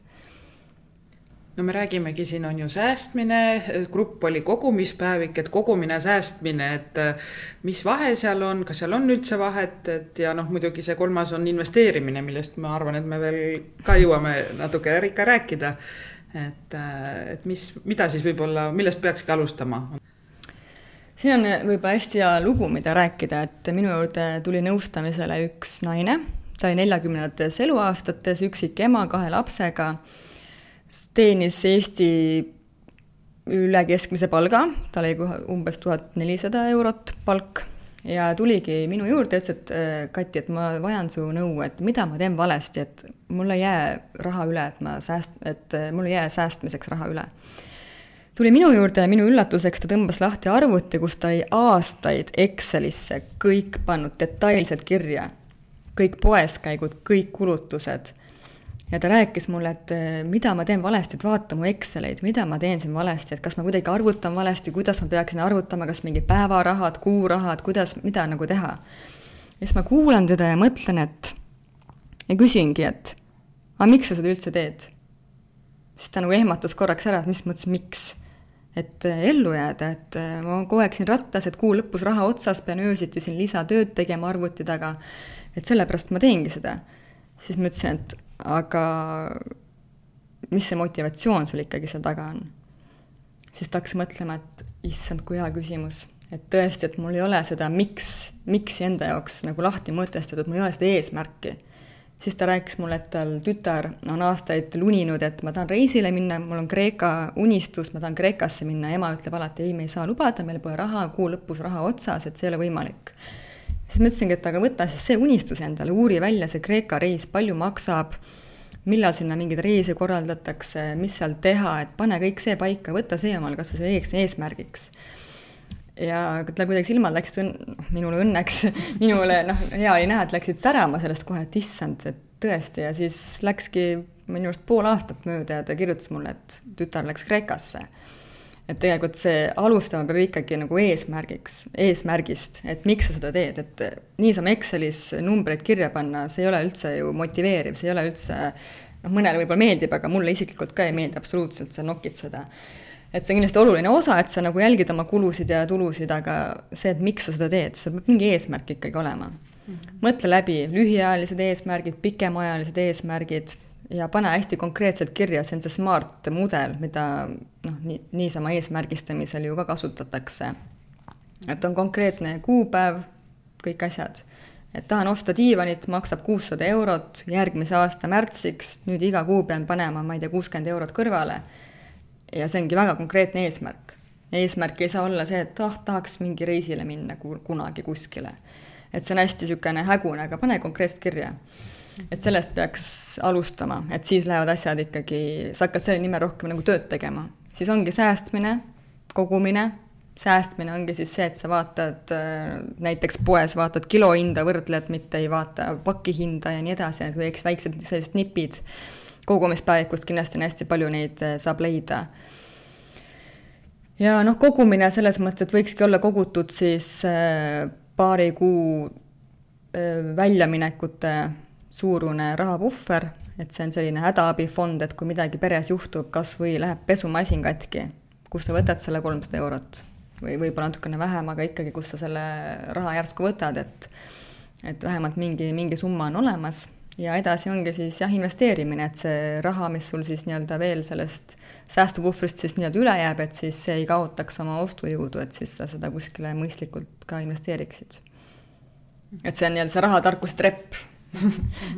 no me räägimegi, siin on ju säästmine, grupp oli kogumispäevik, et kogumine, säästmine, et äh, mis vahe seal on, kas seal on üldse vahet, et ja noh, muidugi see kolmas on investeerimine, millest ma arvan, et me veel ka jõuame natuke ikka rääkida. et, äh, et mis, mida siis võib-olla, millest peakski alustama? siin on võib-olla hästi hea lugu, mida rääkida, et minu juurde tuli nõustamisele üks naine, ta oli neljakümnendates eluaastates, üksik ema kahe lapsega teenis Eesti üle keskmise palga, tal oli umbes tuhat nelisada eurot palk. Ja tuligi minu juurde, ütles, et äh, Kati, et ma vajan su nõu, et mida ma teen valesti, et mul ei jää raha üle, et ma sääst-, et äh, mul ei jää säästmiseks raha üle. tuli minu juurde ja minu üllatuseks ta tõmbas lahti arvuti, kus ta oli aastaid Excelisse kõik pannud detailselt kirja, kõik poeskäigud, kõik kulutused ja ta rääkis mulle, et eh, mida ma teen valesti, et vaata mu Exceleid, mida ma teen siin valesti, et kas ma kuidagi arvutan valesti, kuidas ma peaksin arvutama, kas mingi päevarahad, kuurahad, kuidas, mida nagu teha. ja siis ma kuulan teda ja mõtlen, et ja küsingi, et aga miks sa seda üldse teed? siis ta nagu ehmatas korraks ära, et mis mõttes miks et eh, ellu jääda, et eh, ma kogu aeg siin rattas, et kuu lõpus raha otsas, pean öösiti siin lisatööd tegema arvuti taga, et sellepärast ma teengi seda. siis ma ütlesin, et aga mis see motivatsioon sul ikkagi seal taga on? siis ta hakkas mõtlema, et issand, kui hea küsimus, et tõesti, et mul ei ole seda miks, miks'i enda jaoks nagu lahti mõtestatud, mul ei ole seda eesmärki. siis ta rääkis mulle, et tal tütar on aastaid luninud, et ma tahan reisile minna, mul on Kreeka unistus, ma tahan Kreekasse minna, ema ütleb alati, ei, me ei saa lubada, meil pole raha, kuu lõpus raha otsas, et see ei ole võimalik siis ma ütlesingi, et aga võta siis see unistus endale, uuri välja see Kreeka reis, palju maksab, millal sinna mingeid reise korraldatakse, mis seal teha, et pane kõik see paika, võta see omale kas või selleks eesmärgiks. ja tal kuidagi silmad läksid õnn-, minule õnneks, minule noh, hea oli näha, et läksid särama sellest kohe, et issand, et tõesti, ja siis läkski minu arust pool aastat mööda ja ta kirjutas mulle, et tütar läks Kreekasse et tegelikult see alustama peab ikkagi nagu eesmärgiks, eesmärgist, et miks sa seda teed, et niisama Excelis numbreid kirja panna, see ei ole üldse ju motiveeriv, see ei ole üldse noh, mõnele võib-olla meeldib, aga mulle isiklikult ka ei meeldi absoluutselt see nokitseda. et see on kindlasti oluline osa, et sa nagu jälgid oma kulusid ja tulusid, aga see, et miks sa seda teed, sul peab mingi eesmärk ikkagi olema mm. -hmm. mõtle läbi lühiajalised eesmärgid, pikemaajalised eesmärgid ja pane hästi konkreetselt kirja, see on see SMART mudel, mida noh, nii, niisama eesmärgistamisel ju ka kasutatakse. et on konkreetne kuupäev, kõik asjad. et tahan osta diivanit, maksab kuussada eurot, järgmise aasta märtsiks, nüüd iga kuu pean panema, ma ei tea, kuuskümmend eurot kõrvale. ja see ongi väga konkreetne eesmärk. eesmärk ei saa olla see, et ah, tahaks mingi reisile minna kunagi kuskile. et see on hästi niisugune hägune, aga pane konkreetselt kirja et sellest peaks alustama, et siis lähevad asjad ikkagi, sa hakkad selle nimel rohkem nagu tööd tegema. siis ongi säästmine, kogumine, säästmine ongi siis see, et sa vaatad äh, näiteks poes, vaatad kilohinda, võrdled, mitte ei vaata pakihinda ja nii edasi, et võiks väiksed sellised nipid. kogumispäevikust kindlasti on hästi palju neid äh, saab leida ja noh, kogumine selles mõttes, et võikski olla kogutud siis äh, paari kuu väljaminekute suurune rahapuhver, et see on selline hädaabifond, et kui midagi peres juhtub, kas või läheb pesumasin katki, kust sa võtad selle kolmsada eurot. Või võib-olla natukene vähem, aga ikkagi, kust sa selle raha järsku võtad, et et vähemalt mingi, mingi summa on olemas. Ja edasi ongi siis jah, investeerimine, et see raha, mis sul siis nii-öelda veel sellest säästupuhvrist siis nii-öelda üle jääb, et siis see ei kaotaks oma ostujõudu, et siis sa seda kuskile mõistlikult ka investeeriksid. et see on nii-öelda see rahatarkuse trepp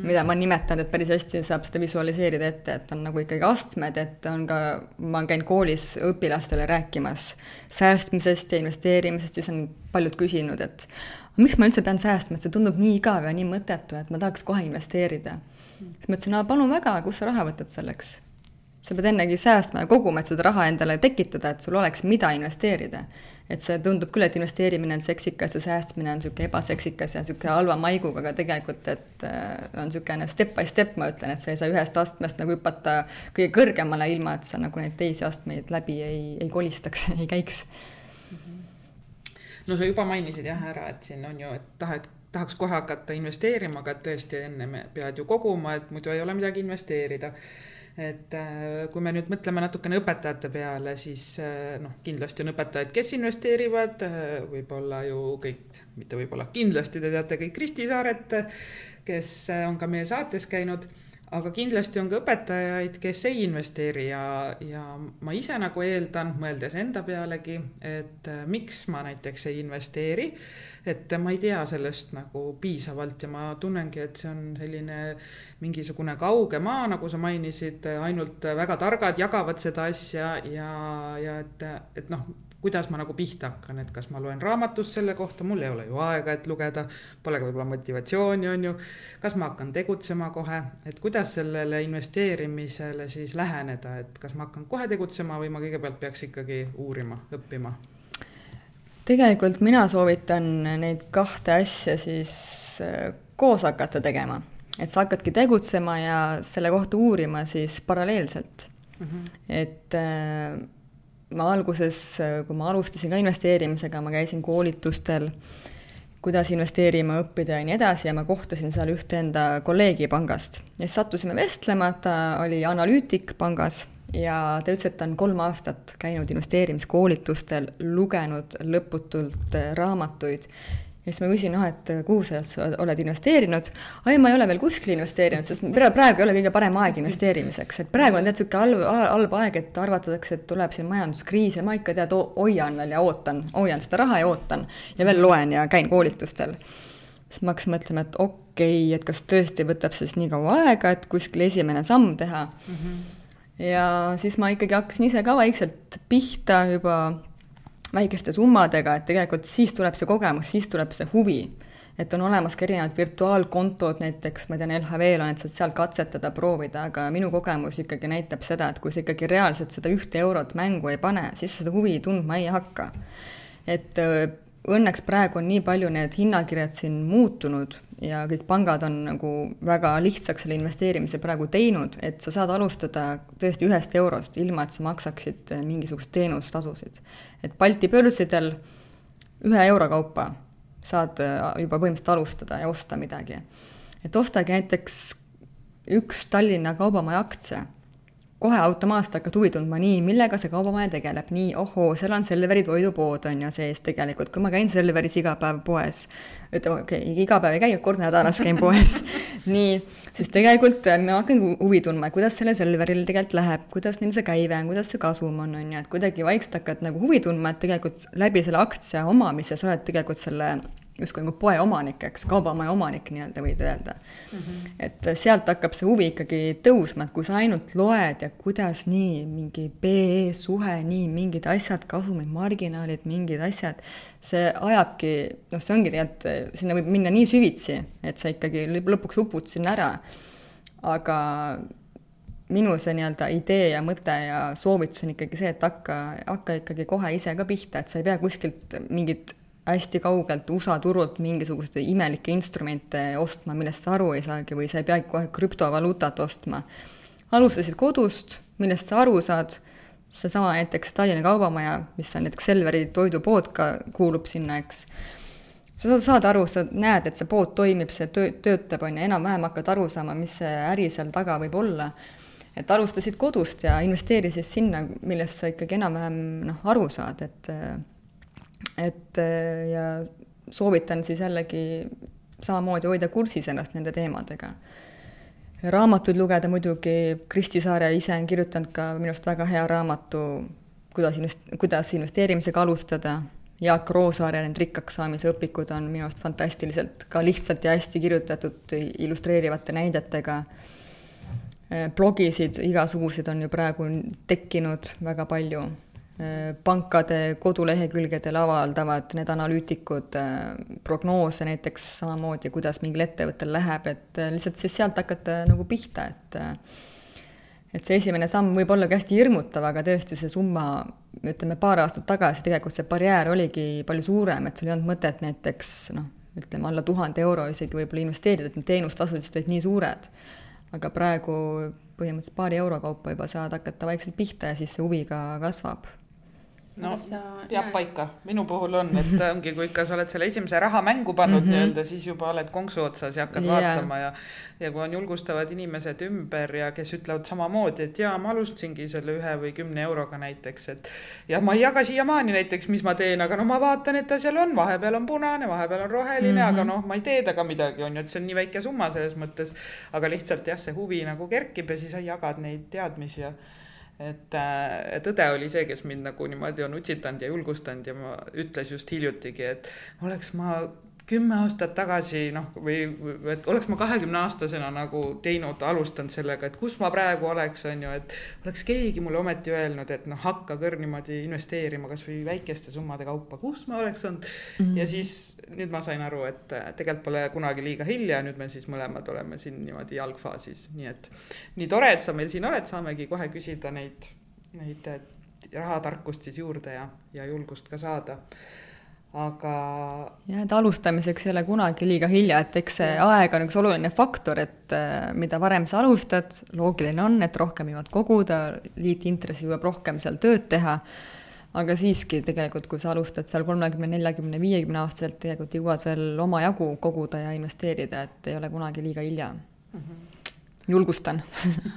mida ma nimetan, et päris hästi saab seda visualiseerida ette, et on nagu ikkagi astmed, et on ka, ma käin koolis õpilastele rääkimas säästmisest ja investeerimisest, siis on paljud küsinud, et miks ma üldse pean säästma, et see tundub nii igav ja nii mõttetu, et ma tahaks kohe investeerida. siis ma ütlesin, palun väga, kust sa raha võtad selleks? Sa pead ennegi säästma ja koguma, et seda raha endale tekitada, et sul oleks, mida investeerida et see tundub küll, et investeerimine on seksikas ja säästmine on niisugune ebaseksikas ja niisugune halva maiguga, aga tegelikult, et äh, on niisugune step by step, ma ütlen, et sa ei saa ühest astmest nagu hüpata kõige kõrgemale, ilma et sa nagu neid teisi astmeid läbi ei, ei kolistaks ei käiks. no sa juba mainisid jah ära, et siin on ju, et tahad tahaks kohe hakata investeerima, aga tõesti enne pead ju koguma, et muidu ei ole midagi investeerida et äh, kui me nüüd mõtleme natukene õpetajate peale, siis äh, noh, kindlasti on õpetajaid, kes investeerivad, äh, võib-olla ju kõik, mitte võib-olla, kindlasti te teate kõik Kristi Saaret, kes on ka meie saates käinud aga kindlasti on ka õpetajaid, kes ei investeeri ja, ja ma ise nagu eeldan, mõeldes enda pealegi, et äh, miks ma näiteks ei investeeri. et ma ei tea sellest nagu piisavalt ja ma tunnengi, et see on selline mingisugune kauge maa, nagu sa mainisid, ainult väga targad jagavad seda asja ja, ja et, et noh kuidas ma nagu pihta hakkan, et kas ma loen raamatust selle kohta, mul ei ole ju aega, et lugeda, pole ka võib-olla motivatsiooni, on ju. kas ma hakkan tegutsema kohe, et kuidas sellele investeerimisele siis läheneda, et kas ma hakkan kohe tegutsema või ma kõigepealt peaks ikkagi uurima, õppima? tegelikult mina soovitan neid kahte asja siis äh, koos hakata tegema, et sa hakkadki tegutsema ja selle kohta uurima siis paralleelselt mm. -hmm. et äh, ma alguses, kui ma alustasin ka investeerimisega, ma käisin koolitustel, kuidas investeerima õppida ja nii edasi ja ma kohtasin seal ühte enda kolleegi pangast. ja siis sattusime vestlema, ta oli analüütik pangas ja ta ütles, et ta on kolm aastat käinud investeerimiskoolitustel, lugenud lõputult raamatuid ja siis ma küsin, noh, et kuhu sa oled investeerinud. ai, ma ei ole veel kuskile investeerinud, sest praegu ei ole kõige parem aeg investeerimiseks, et praegu on tead niisugune halb, halb aeg, et arvatakse, et tuleb siin majanduskriis ja ma ikka tead, hoian veel ja ootan, hoian seda raha ja ootan ja veel loen ja käin koolitustel. siis ma hakkasin mõtlema, et okei okay,, et kas tõesti võtab siis nii kaua aega, et kuskil esimene samm teha mm. -hmm. ja siis ma ikkagi hakkasin ise ka vaikselt pihta juba väikeste summadega, et tegelikult siis tuleb see kogemus, siis tuleb see huvi. et on olemas ka erinevad virtuaalkontod, näiteks ma tean, LHV-l on, et saad seal katsetada, proovida, aga minu kogemus ikkagi näitab seda, et kui sa ikkagi reaalselt seda ühte eurot mängu ei pane, siis seda huvi tundma ei hakka. et õnneks praegu on nii palju need hinnakirjad siin muutunud ja kõik pangad on nagu väga lihtsaks selle investeerimise praegu teinud, et sa saad alustada tõesti ühest eurost, ilma et sa maksaksid mingisugust teenustasusid. et Balti börsidel ühe euro kaupa saad juba põhimõtteliselt alustada ja osta midagi. et ostage näiteks üks Tallinna Kaubamaja aktsia kohe automaatselt hakkad huvi tundma, nii, millega see kaubamaja tegeleb, nii, ohoo, seal on Selveri toidupood on ju sees tegelikult, kui ma käin Selveris iga päev poes, ütleme, okei okay,, iga päev ei käi, kord nädalas käin poes. Nii, siis tegelikult ma hakkan huvi tundma, kuidas sellel Selveril tegelikult läheb, kuidas neil see käive on, kuidas see kasum on, on ju, et kuidagi vaikselt hakkad nagu huvi tundma, et tegelikult läbi selle aktsia omamise sa oled tegelikult selle justkui nagu poe omanik, eks, kaubamaja omanik nii-öelda võid öelda mm. -hmm. et sealt hakkab see huvi ikkagi tõusma, et kui sa ainult loed ja kuidas nii, mingi PE suhe, nii mingid asjad, kasumid, marginaalid, mingid asjad, see ajabki, noh, see ongi tegelikult, sinna võib minna nii süvitsi, et sa ikkagi lõpuks upud sinna ära. aga minu see nii-öelda idee ja mõte ja soovitus on ikkagi see, et hakka, hakka ikkagi kohe ise ka pihta, et sa ei pea kuskilt mingit hästi kaugelt USA turult mingisuguseid imelikke instrumente ostma, millest sa aru ei saagi või sa ei peagi kohe krüptovaluutat ostma. alustasid kodust, millest sa aru saad, seesama näiteks Tallinna Kaubamaja, mis on näiteks Selveri toidupood ka, kuulub sinna, eks, sa saad aru, sa näed, et see pood toimib, see töö, töötab, on ju, enam-vähem hakkad aru saama, mis see äri seal taga võib olla. Et alustasid kodust ja investeerisid sinna, millest sa ikkagi enam-vähem noh, aru saad, et et äh, ja soovitan siis jällegi samamoodi hoida kursis ennast nende teemadega. raamatuid lugeda muidugi, Kristi Saare ise on kirjutanud ka minu arust väga hea raamatu, kuidas invest-, kuidas investeerimisega alustada, Jaak Roosaare need rikkaks saamise õpikud on minu arust fantastiliselt ka lihtsalt ja hästi kirjutatud illustreerivate näidetega. Äh, blogisid igasuguseid on ju praegu tekkinud väga palju pankade kodulehekülgedel avaldavad need analüütikud äh, prognoose näiteks samamoodi, kuidas mingil ettevõttel läheb, et äh, lihtsalt siis sealt hakata nagu pihta, et äh, et see esimene samm võib ollagi hästi hirmutav, aga tõesti see summa, ütleme paar aastat tagasi tegelikult see barjäär oligi palju suurem, et sul ei olnud mõtet näiteks noh, ütleme alla tuhande euro isegi võib-olla investeerida, et need teenustasud lihtsalt olid nii suured. aga praegu põhimõtteliselt paari euro kaupa juba saad hakata vaikselt pihta ja siis see huvi ka kasvab no peab näed? paika, minu puhul on, et ongi, kui ikka sa oled selle esimese raha mängu pannud mm -hmm. nii-öelda, siis juba oled konksu otsas ja hakkad yeah. vaatama ja ja kui on julgustavad inimesed ümber ja kes ütlevad samamoodi, et jaa, ma alustasingi selle ühe või kümne euroga näiteks, et ja ma ei jaga siiamaani näiteks, mis ma teen, aga no ma vaatan, et ta seal on, vahepeal on punane, vahepeal on roheline mm, -hmm. aga noh, ma ei tee temaga midagi, on ju, et see on nii väike summa selles mõttes, aga lihtsalt jah, see huvi nagu kerkib ja siis sa jagad neid teadmisi ja et, äh, et õde oli see, kes mind nagu niimoodi on utsitanud ja julgustanud ja ma ütles just hiljutigi, et oleks ma kümme aastat tagasi noh, või et oleks ma kahekümne aastasena nagu teinud, alustanud sellega, et kus ma praegu oleks, on ju, et oleks keegi mulle ometi öelnud, et noh, hakka kõr niimoodi investeerima kasvõi väikeste summade kaupa, kus ma oleks olnud mm. -hmm. ja siis nüüd ma sain aru, et tegelikult pole kunagi liiga hilja, nüüd me siis mõlemad oleme siin niimoodi jalgfaasis, nii et nii tore, et sa meil siin oled, saamegi kohe küsida neid, neid rahatarkust siis juurde ja, ja julgust ka saada aga. jah, et alustamiseks ei ole kunagi liiga hilja, et eks see aeg on üks oluline faktor, et äh, mida varem sa alustad, loogiline on, et rohkem jõuad koguda, liitintressi jõuab rohkem seal tööd teha. aga siiski tegelikult, kui sa alustad seal kolmekümne, neljakümne, viiekümne aastaselt, tegelikult jõuad veel omajagu koguda ja investeerida, et ei ole kunagi liiga hilja mm. -hmm julgustan.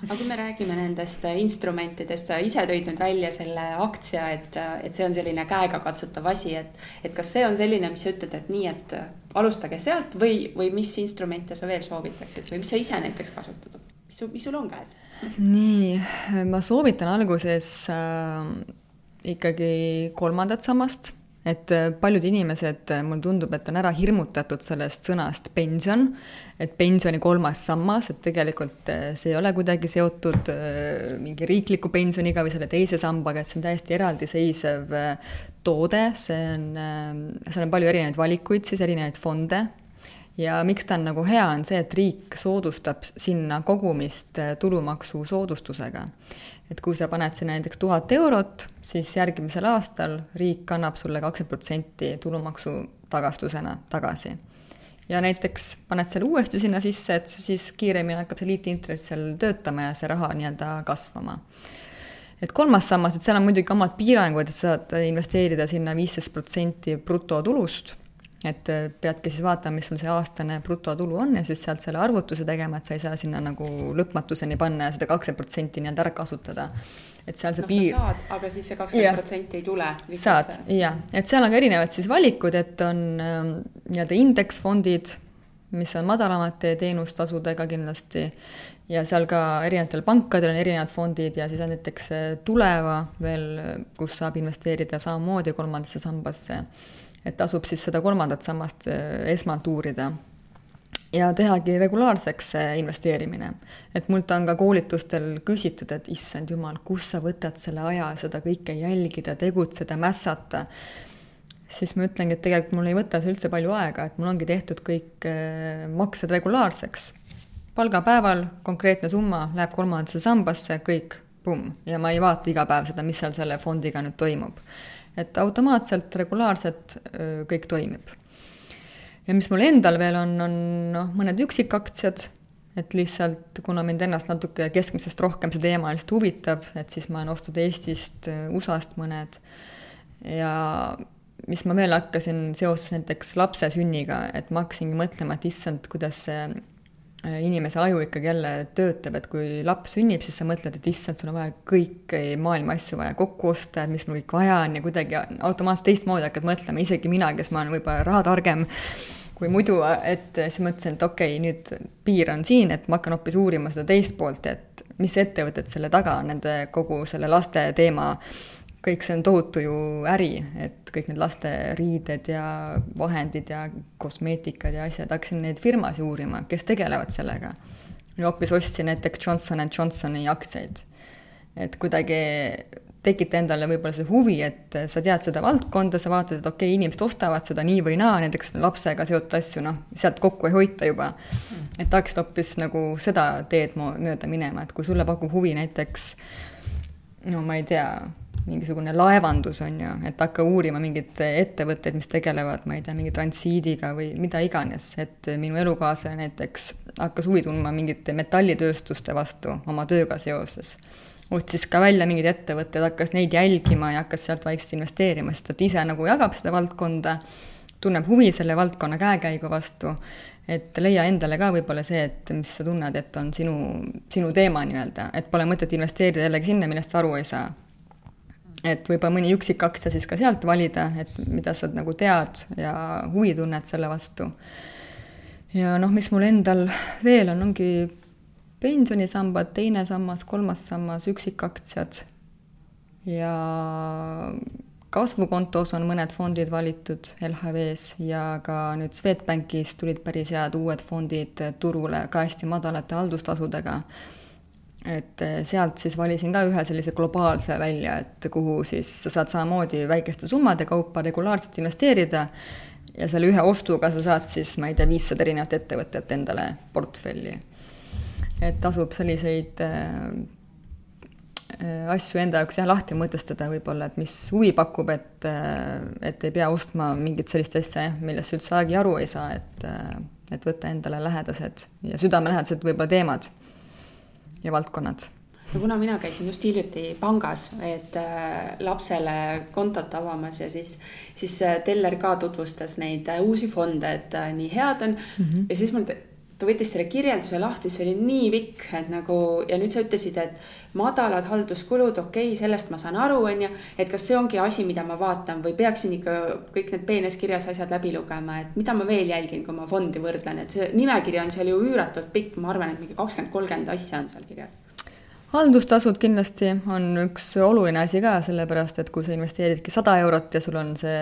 Aga kui me räägime nendest instrumentidest, sa ise tõid nüüd välja selle aktsia, et, et see on selline käegakatsutav asi, et, et kas see on selline, mis sa ütled, et nii, et alustage sealt või, või mis instrumente sa veel soovitaksid või mis sa ise näiteks kasutad, mis sul, mis sul on käes? nii, ma soovitan alguses äh, ikkagi kolmandat sammast et äh, paljud inimesed, äh, mulle tundub, et on ära hirmutatud sellest sõnast pension, et pensioni kolmas sammas, et tegelikult äh, see ei ole kuidagi seotud mingi riikliku pensioniga või selle teise sambaga, et see on täiesti eraldiseisev toode, see on, seal on palju erinevaid valikuid, siis erinevaid fonde, ja miks ta on nagu hea, on see, et riik soodustab sinna kogumist tulumaksusoodustusega et kui sa paned sinna näiteks tuhat eurot, siis järgmisel aastal riik annab sulle kakskümmend protsenti tulumaksu tagastusena tagasi. ja näiteks paned selle uuesti sinna sisse, et siis kiiremini hakkab see liitintress seal töötama ja see raha nii-öelda kasvama et kolmas sammas, et seal on muidugi omad piirangud, et saad investeerida sinna viisteist protsenti brutotulust, et peadki siis vaatama, mis sul see aastane brutotulu on ja siis sealt selle arvutuse tegema, et sa ei saa sinna nagu lõpmatuseni panna ja seda kakskümmend protsenti nii-öelda ära kasutada. et seal see no, piir. saad, aga siis see kakskümmend protsenti ei tule. saad, jah, et seal on ka erinevad siis valikud, et on ähm, nii-öelda indeksfondid, mis on madalamate teenustasudega kindlasti ja seal ka erinevatel pankadel on erinevad fondid ja siis on näiteks Tuleva veel, kus saab investeerida samamoodi kolmandasse sambasse. Et tasub siis seda kolmandat sammast eh, esmalt uurida ja tehagi regulaarseks see investeerimine. et mult on ka koolitustel küsitud, et issand jumal, kust sa võtad selle aja seda kõike jälgida, tegutseda, mässata siis ma ütlengi, et tegelikult mul ei võta see üldse palju aega, et mul ongi tehtud kõik eh, maksed regulaarseks palgapäeval konkreetne summa läheb kolmandasse sambasse, kõik, pumm, ja ma ei vaata iga päev seda, mis seal selle fondiga nüüd toimub. Et automaatselt, regulaarselt kõik toimib. ja mis mul endal veel on, on noh, mõned üksikaktsiad, et lihtsalt kuna mind ennast natuke keskmisest rohkem see teema lihtsalt huvitab, et siis ma olen ostnud Eestist, USA-st mõned ja mis ma veel hakkasin seoses näiteks lapse sünniga, et ma hakkasingi mõtlema, et issand, kuidas see inimese aju ikkagi jälle töötab, et kui laps sünnib, siis sa mõtled, et issand, sul on vaja kõiki maailma asju vaja kokku osta, et mis mul kõik vaja on ja kuidagi automaatselt teistmoodi hakkad mõtlema, isegi mina, kes ma olen võib-olla rahatargem kui muidu, et siis mõtlesin, et okei okay,, nüüd piir on siin, et ma hakkan hoopis uurima seda teist poolt, et mis ettevõtted selle taga nende kogu selle laste teema kõik see on tohutu ju äri, et kõik need laste riided ja vahendid ja kosmeetikad ja asjad, hakkasin neid firmasid uurima, kes tegelevad sellega. ja hoopis ostsin näiteks Johnson and Johnsoni aktsiaid. et kuidagi tekita endale võib-olla see huvi, et sa tead seda valdkonda, sa vaatad, et okei okay,, inimesed ostavad seda nii või naa, näiteks lapsega seotud asju, noh, sealt kokku ei hoita juba. et tahaksid hoopis nagu seda teed mööda minema, et kui sulle pakub huvi näiteks no ma ei tea, mingisugune laevandus, on ju, et hakka uurima mingeid ettevõtteid, mis tegelevad, ma ei tea, mingi transiidiga või mida iganes, et minu elukaaslane näiteks hakkas huvi tundma mingite metallitööstuste vastu oma tööga seoses. otsis ka välja mingeid ettevõtteid, hakkas neid jälgima ja hakkas sealt vaikselt investeerima, sest et ise nagu jagab seda valdkonda, tunneb huvi selle valdkonna käekäigu vastu, et leia endale ka võib-olla see, et mis sa tunned, et on sinu, sinu teema nii-öelda, et pole mõtet investeerida jällegi sinna, millest sa aru ei saa et võib-olla mõni üksik aktsia siis ka sealt valida, et mida sa nagu tead ja huvi tunned selle vastu. ja noh, mis mul endal veel on, ongi pensionisambad, teine sammas, kolmas sammas, üksikaktsiad ja kasvukontos on mõned fondid valitud LHV-s ja ka nüüd Swedbankis tulid päris head uued fondid turule ka hästi madalate haldustasudega et eh, sealt siis valisin ka ühe sellise globaalse välja, et kuhu siis sa saad samamoodi väikeste summade kaupa regulaarselt investeerida ja selle ühe ostuga sa saad siis, ma ei tea, viissada erinevat ettevõtet endale portfelli. et tasub selliseid äh, asju enda jaoks jah, lahti mõtestada võib-olla, et mis huvi pakub, et, et ei pea ostma mingit sellist asja jah, millest üldse aegi aru ei saa, et, et võtta endale lähedased ja südamelähedased võib-olla teemad ja valdkonnad? no kuna mina käisin just hiljuti pangas, et äh, lapsele kontot avamas ja siis, siis äh, teller ka tutvustas neid äh, uusi fonde, et nii head on mm. -hmm. ja siis mul ta võttis selle kirjelduse lahti, see oli nii pikk, et nagu ja nüüd sa ütlesid, et madalad halduskulud, okei okay,, sellest ma saan aru, on ju. et kas see ongi asi, mida ma vaatan või peaksin ikka kõik need peenes kirjas asjad läbi lugema, et mida ma veel jälgin, kui ma fondi võrdlen, et see nimekiri on seal ju üüratult pikk, ma arvan, et mingi kakskümmend, kolmkümmend asja on seal kirjas haldustasud kindlasti on üks oluline asi ka, sellepärast et kui sa investeeridki sada eurot ja sul on see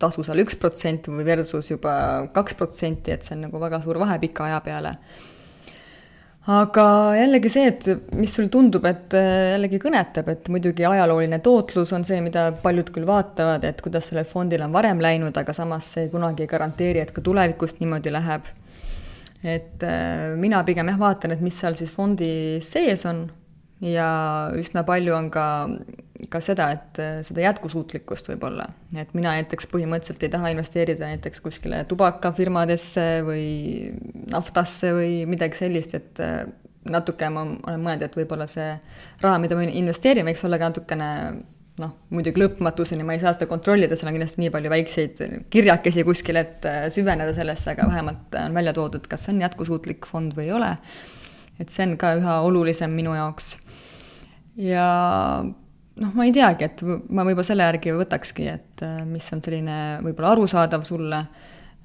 tasu seal üks protsent või versus juba kaks protsenti, et see on nagu väga suur vahe pika aja peale. aga jällegi see, et mis sul tundub, et äh, jällegi kõnetab, et muidugi ajalooline tootlus on see, mida paljud küll vaatavad, et kuidas sellel fondil on varem läinud, aga samas see kunagi ei garanteeri, et ka tulevikus niimoodi läheb. et äh, mina pigem jah, vaatan, et mis seal siis fondi sees on ja üsna palju on ka ka seda, et äh, seda jätkusuutlikkust võib-olla, et mina näiteks põhimõtteliselt ei taha investeerida näiteks kuskile tubakafirmadesse või naftasse või midagi sellist, et äh, natuke ma olen mõelnud, et võib-olla see raha, mida ma investeerin, võiks olla ka natukene noh, muidugi lõpmatuseni ma ei saa seda kontrollida, seal on kindlasti nii palju väikseid kirjakesi kuskil, et äh, süveneda sellesse, aga vähemalt on välja toodud, kas see on jätkusuutlik fond või ei ole. et see on ka üha olulisem minu jaoks. Ja noh, ma ei teagi, et ma võib-olla selle järgi võtakski, et äh, mis on selline võib-olla arusaadav sulle,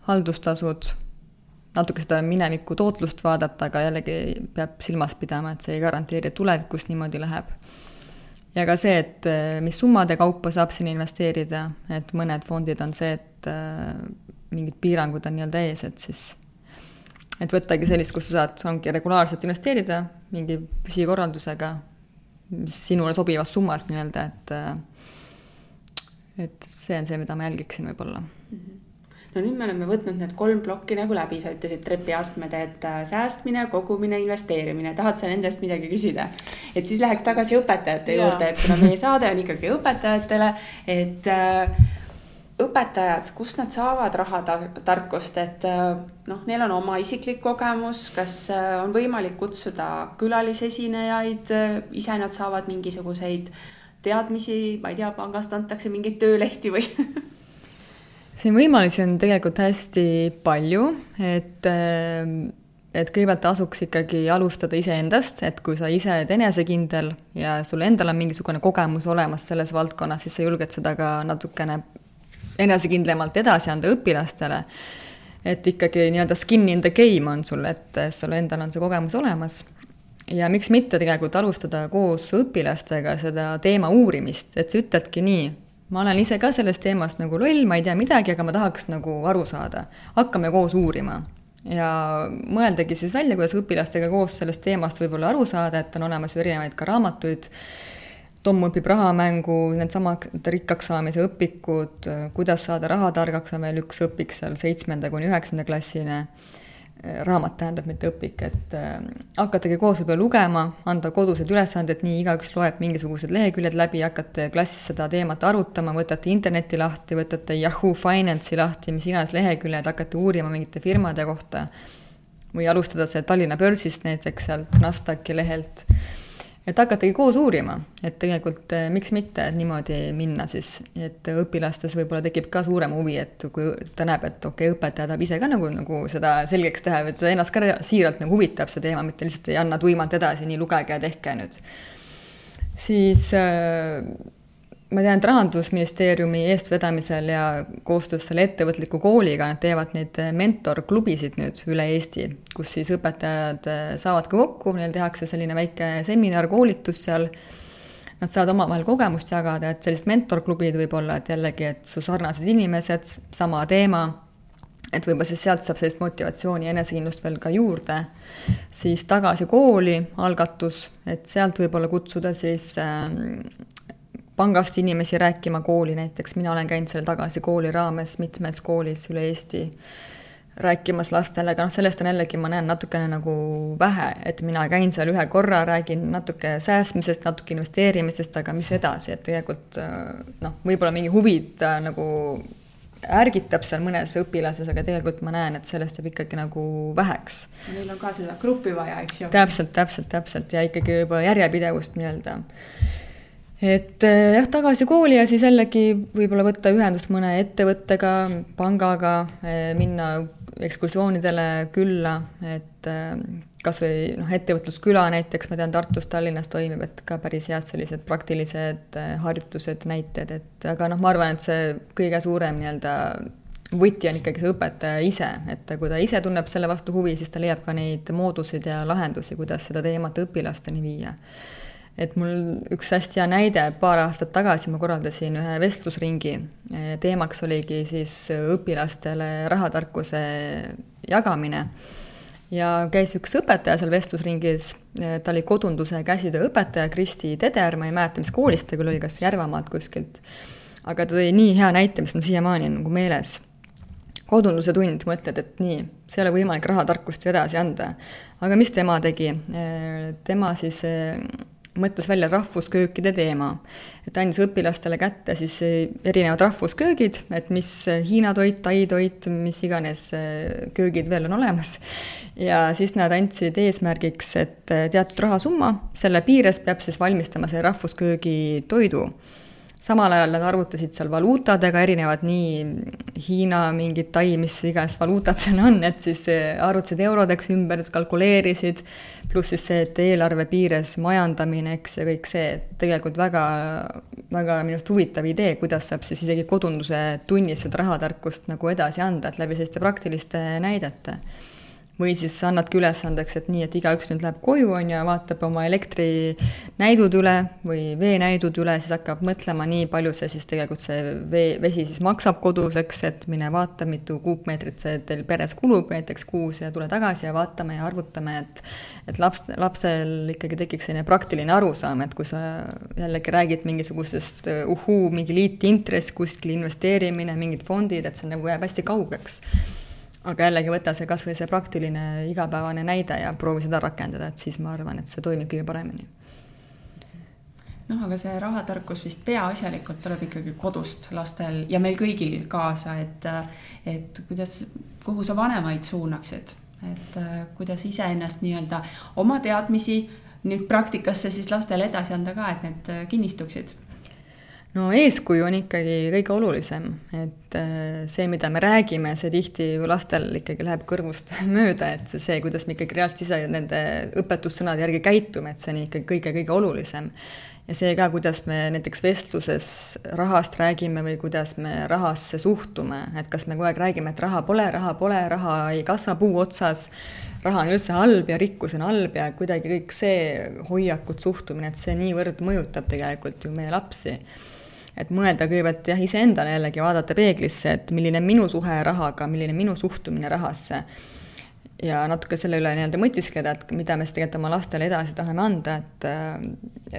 haldustasud, natuke seda mineviku tootlust vaadata, aga jällegi peab silmas pidama, et see ei garanteeri, et tulevikus niimoodi läheb. ja ka see, et äh, mis summade kaupa saab sinna investeerida, et mõned fondid on see, et äh, mingid piirangud on nii-öelda ees, et siis et võttagi sellist, kus sa saad, ongi regulaarselt investeerida mingi püsikorraldusega mis sinule sobivas summas nii-öelda, et et see on see, mida ma jälgiksin võib-olla mm. -hmm no nüüd me oleme võtnud need kolm plokki nagu läbi, sa ütlesid trepiastmed, et äh, säästmine, kogumine, investeerimine, tahad sa nendest midagi küsida? et siis läheks tagasi õpetajate ja. juurde, et kuna meie saade on ikkagi õpetajatele, et äh, õpetajad, kust nad saavad rahatarkust, et äh, noh, neil on oma isiklik kogemus, kas äh, on võimalik kutsuda külalisesinejaid, ise nad saavad mingisuguseid teadmisi, ma ei tea, pangast antakse mingeid töölehti või siin võimalusi on tegelikult hästi palju, et äh, et kõigepealt tasuks ikkagi alustada iseendast, et kui sa ise oled enesekindel ja sul endal on mingisugune kogemus olemas selles valdkonnas, siis sa julged seda ka natukene enesekindlamalt edasi anda õpilastele. et ikkagi nii-öelda skin in the game on sul, et sul endal on see kogemus olemas. ja miks mitte tegelikult alustada koos õpilastega seda teema uurimist, et sa ütledki nii, ma olen ise ka sellest teemast nagu loll, ma ei tea midagi, aga ma tahaks nagu aru saada. hakkame koos uurima ja mõeldagi siis välja, kuidas õpilastega koos sellest teemast võib-olla aru saada, et on olemas ju erinevaid ka raamatuid Tom õpib rahamängu, needsamad rikkaks saamise õpikud, kuidas saada rahatargaks on veel üks õpik seal seitsmenda kuni üheksanda klassine, raamat tähendab, mitte õpik, et äh, hakategi koos võib-olla lugema, anda kodused ülesanded, nii igaüks loeb mingisugused leheküljed läbi, hakkate klassis seda teemat arutama, võtate interneti lahti, võtate Yahoo Finance'i lahti, mis iganes leheküljed, hakkate uurima mingite firmade kohta. Või alustada see Tallinna börsist näiteks sealt Nasdaqi lehelt et hakatagi koos uurima, et tegelikult eh, miks mitte niimoodi minna siis, et õpilastes võib-olla tekib ka suurem huvi, et kui ta näeb, et okei okay,, õpetaja tahab ise ka nagu, nagu seda selgeks teha, et seda ennast ka siiralt nagu huvitab see teema, mitte lihtsalt ei anna tuimalt edasi, nii lugege ja tehke nüüd. siis äh, ma tean, et Rahandusministeeriumi eestvedamisel ja koostöös selle ettevõtliku kooliga nad teevad neid mentorklubisid nüüd üle Eesti, kus siis õpetajad eh, saavad ka kokku, neil tehakse selline väike seminar, koolitus seal, nad saavad omavahel kogemust jagada, et sellised mentorklubid võib-olla, et jällegi, et su sarnased inimesed, sama teema, et võib-olla siis sealt saab sellist motivatsiooni ja enesekindlust veel ka juurde, siis Tagasi kooli algatus, et sealt võib-olla kutsuda siis äh, pangast inimesi rääkima kooli näiteks, mina olen käinud selle Tagasi kooli raames mitmes koolis üle Eesti rääkimas lastele, aga noh, sellest on jällegi, ma näen natukene nagu vähe, et mina käin seal ühe korra, räägin natuke säästmisest, natuke investeerimisest, aga mis edasi, et tegelikult noh, võib-olla mingi huvid nagu ärgitab seal mõnes õpilases, aga tegelikult ma näen, et sellest jääb ikkagi nagu väheks. Neil on ka seda gruppi vaja, eks ju. täpselt, täpselt, täpselt ja ikkagi juba järjepidevust nii-öelda et eh, jah, tagasi kooli ja siis jällegi võib-olla võtta ühendust mõne ettevõttega, pangaga, eh, minna ekskursioonidele külla, et eh, kas või noh, ettevõtlusküla näiteks, ma tean, Tartus, Tallinnas toimib, et ka päris head sellised praktilised harjutused, näited, et aga noh, ma arvan, et see kõige suurem nii-öelda võti on ikkagi see õpetaja ise, et kui ta ise tunneb selle vastu huvi, siis ta leiab ka neid mooduseid ja lahendusi, kuidas seda teemat õpilasteni viia et mul üks hästi hea näide, paar aastat tagasi ma korraldasin ühe vestlusringi, teemaks oligi siis õpilastele rahatarkuse jagamine. ja käis üks õpetaja seal vestlusringis, ta oli kodunduse käsitöö õpetaja, Kristi Teder, ma ei mäleta, mis koolist ta küll oli, kas Järvamaalt kuskilt, aga ta tõi nii hea näite, mis mul siiamaani on nagu meeles kodunduse tund, mõtled, et nii, see ei ole võimalik rahatarkust ju edasi anda. aga mis tema tegi? tema siis mõtles välja rahvusköökide teema. et andis õpilastele kätte siis erinevad rahvusköögid, et mis Hiina toit, Tai toit, mis iganes köögid veel on olemas. ja siis nad andsid eesmärgiks, et teatud rahasumma, selle piires peab siis valmistama selle rahvusköögi toidu samal ajal nad arvutasid seal valuutadega erinevad nii Hiina mingid Tai, mis iganes valuutad seal on, et siis arvutasid eurodeks ümber, kalkuleerisid, pluss siis see, et eelarve piires majandamine, eks, ja kõik see, et tegelikult väga, väga minu arust huvitav idee, kuidas saab siis isegi kodunduse tunnis seda rahatarkust nagu edasi anda, et läbi selliste praktiliste näidete või siis annadki ülesandeks, et nii, et igaüks nüüd läheb koju, on ju, vaatab oma elektrinäidud üle või veenäidud üle, siis hakkab mõtlema, nii palju see siis tegelikult see vee, vesi siis maksab kodus, eks, et mine vaata, mitu kuupmeetrit see teil peres kulub näiteks kuus ja tule tagasi ja vaatame ja arvutame, et et laps, lapsel ikkagi tekiks selline praktiline arusaam, et kui sa jällegi räägid mingisugusest uhuu, mingi liitintress, kuskil investeerimine, mingid fondid, et see nagu jääb hästi kaugeks aga jällegi võta see kas või see praktiline igapäevane näide ja proovi seda rakendada, et siis ma arvan, et see toimib kõige paremini. noh, aga see rahatarkus vist peaasjalikult tuleb ikkagi kodust lastel ja meil kõigil kaasa, et, et kuidas, kuhu sa vanemaid suunaksid, et kuidas iseennast nii-öelda oma teadmisi nüüd praktikasse siis lastele edasi anda ka, et need kinnistuksid no eeskuju on ikkagi kõige olulisem, et äh, see, mida me räägime, see tihti ju lastel ikkagi läheb kõrvust mööda, et see, see, kuidas me ikkagi reaalselt ise nende õpetussõnade järgi käitume, et see on ikkagi kõige-kõige olulisem. ja see ka, kuidas me näiteks vestluses rahast räägime või kuidas me rahasse suhtume, et kas me kogu aeg räägime, et raha pole, raha pole, raha ei kasva puu otsas, raha on üldse halb ja rikkus on halb ja kuidagi kõik see hoiakud, suhtumine, et see niivõrd mõjutab tegelikult ju meie lapsi et mõelda kõigepealt jah, iseendale jällegi, vaadata peeglisse, et milline on minu suhe rahaga, milline minu suhtumine rahasse. ja natuke selle üle nii-öelda mõtiskleda, et mida me siis tegelikult oma lastele edasi tahame anda, et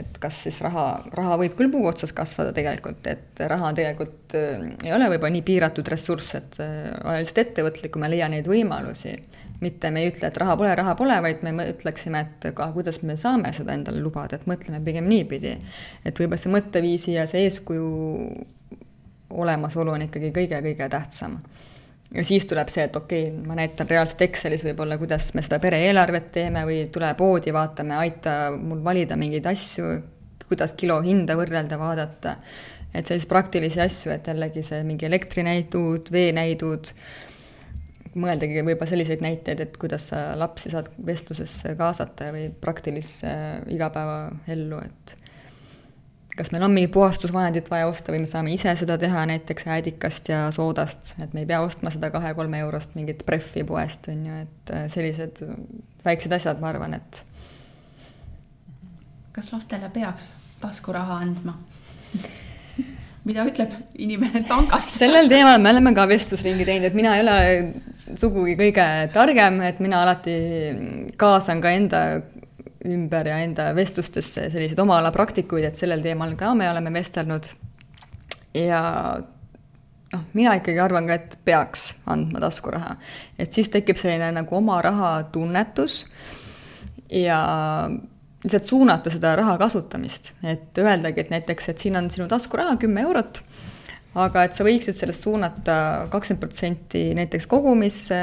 et kas siis raha, raha võib küll puu otsas kasvada tegelikult, et raha tegelikult, ei ole võib-olla nii piiratud ressurss, et ole lihtsalt ettevõtlikum ja leia neid võimalusi mitte me ei ütle, et raha pole, raha pole, vaid me ütleksime, et ka kuidas me saame seda endale lubada, et mõtleme pigem niipidi. et võib-olla see mõtteviisi ja see eeskuju olemasolu on ikkagi kõige-kõige tähtsam. ja siis tuleb see, et okei okay,, ma näitan reaalselt Excelis võib-olla, kuidas me seda pere-eelarvet teeme või tule poodi, vaatame, aita mul valida mingeid asju, kuidas kilo hinda võrrelda, vaadata. et selliseid praktilisi asju, et jällegi see mingi elektrinäidud, veenäidud mõeldagi võib-olla selliseid näiteid, et kuidas sa lapsi saad vestlusesse kaasata või praktilisse igapäevaellu, et kas meil on mingit puhastusvahendit vaja osta või me saame ise seda teha näiteks äädikast ja soodast, et me ei pea ostma seda kahe-kolme eurost mingit Preffi poest, on ju, et äh, sellised väiksed asjad, ma arvan, et kas lastele peaks taskuraha andma mida ütleb inimene pangast sellel teemal me oleme ka vestlusringi teinud, et mina ei ole sugugi kõige targem, et mina alati kaasan ka enda ümber ja enda vestlustesse selliseid oma ala praktikuid, et sellel teemal ka me oleme vestelnud. ja noh, mina ikkagi arvan ka, et peaks andma taskuraha, et siis tekib selline nagu oma raha tunnetus ja lihtsalt suunata seda raha kasutamist, et öeldagi, et näiteks, et siin on sinu taskuraha kümme eurot aga et sa võiksid sellest suunata kakskümmend protsenti näiteks kogumisse,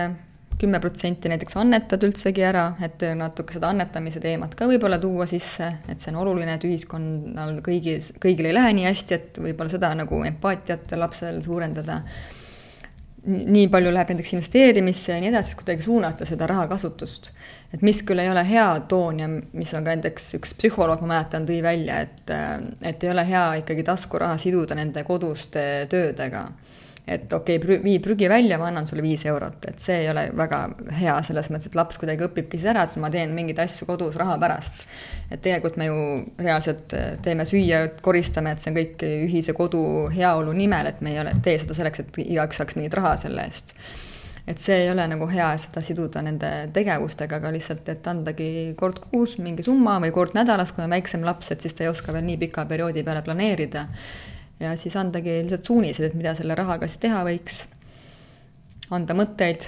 kümme protsenti näiteks annetad üldsegi ära, et natuke seda annetamise teemat ka võib-olla tuua sisse, et see on oluline, et ühiskonnal kõigis, kõigil ei lähe nii hästi, et võib-olla seda nagu empaatiat lapsel suurendada nii palju läheb näiteks investeerimisse ja nii edasi, et kuidagi suunata seda rahakasutust. Et mis küll ei ole hea toon ja mis on ka näiteks üks psühholoog, ma mäletan, tõi välja, et, et ei ole hea ikkagi taskuraha siduda nende koduste töödega. Et okei okay,, vii prügi välja, ma annan sulle viis eurot, et see ei ole väga hea selles mõttes, et laps kuidagi õpibki siis ära, et ma teen mingeid asju kodus raha pärast. et tegelikult me ju reaalselt äh, teeme süüa, koristame, et see on kõik ühise kodu heaolu nimel, et me ei ole, tee seda selleks, et igaüks saaks mingit raha selle eest et see ei ole nagu hea seda siduda nende tegevustega, aga lihtsalt, et andagi kord kuus mingi summa või kord nädalas, kui on väiksem laps, et siis ta ei oska veel nii pika perioodi peale planeerida. Ja siis andagi lihtsalt suunised, et mida selle rahaga siis teha võiks. anda mõtteid,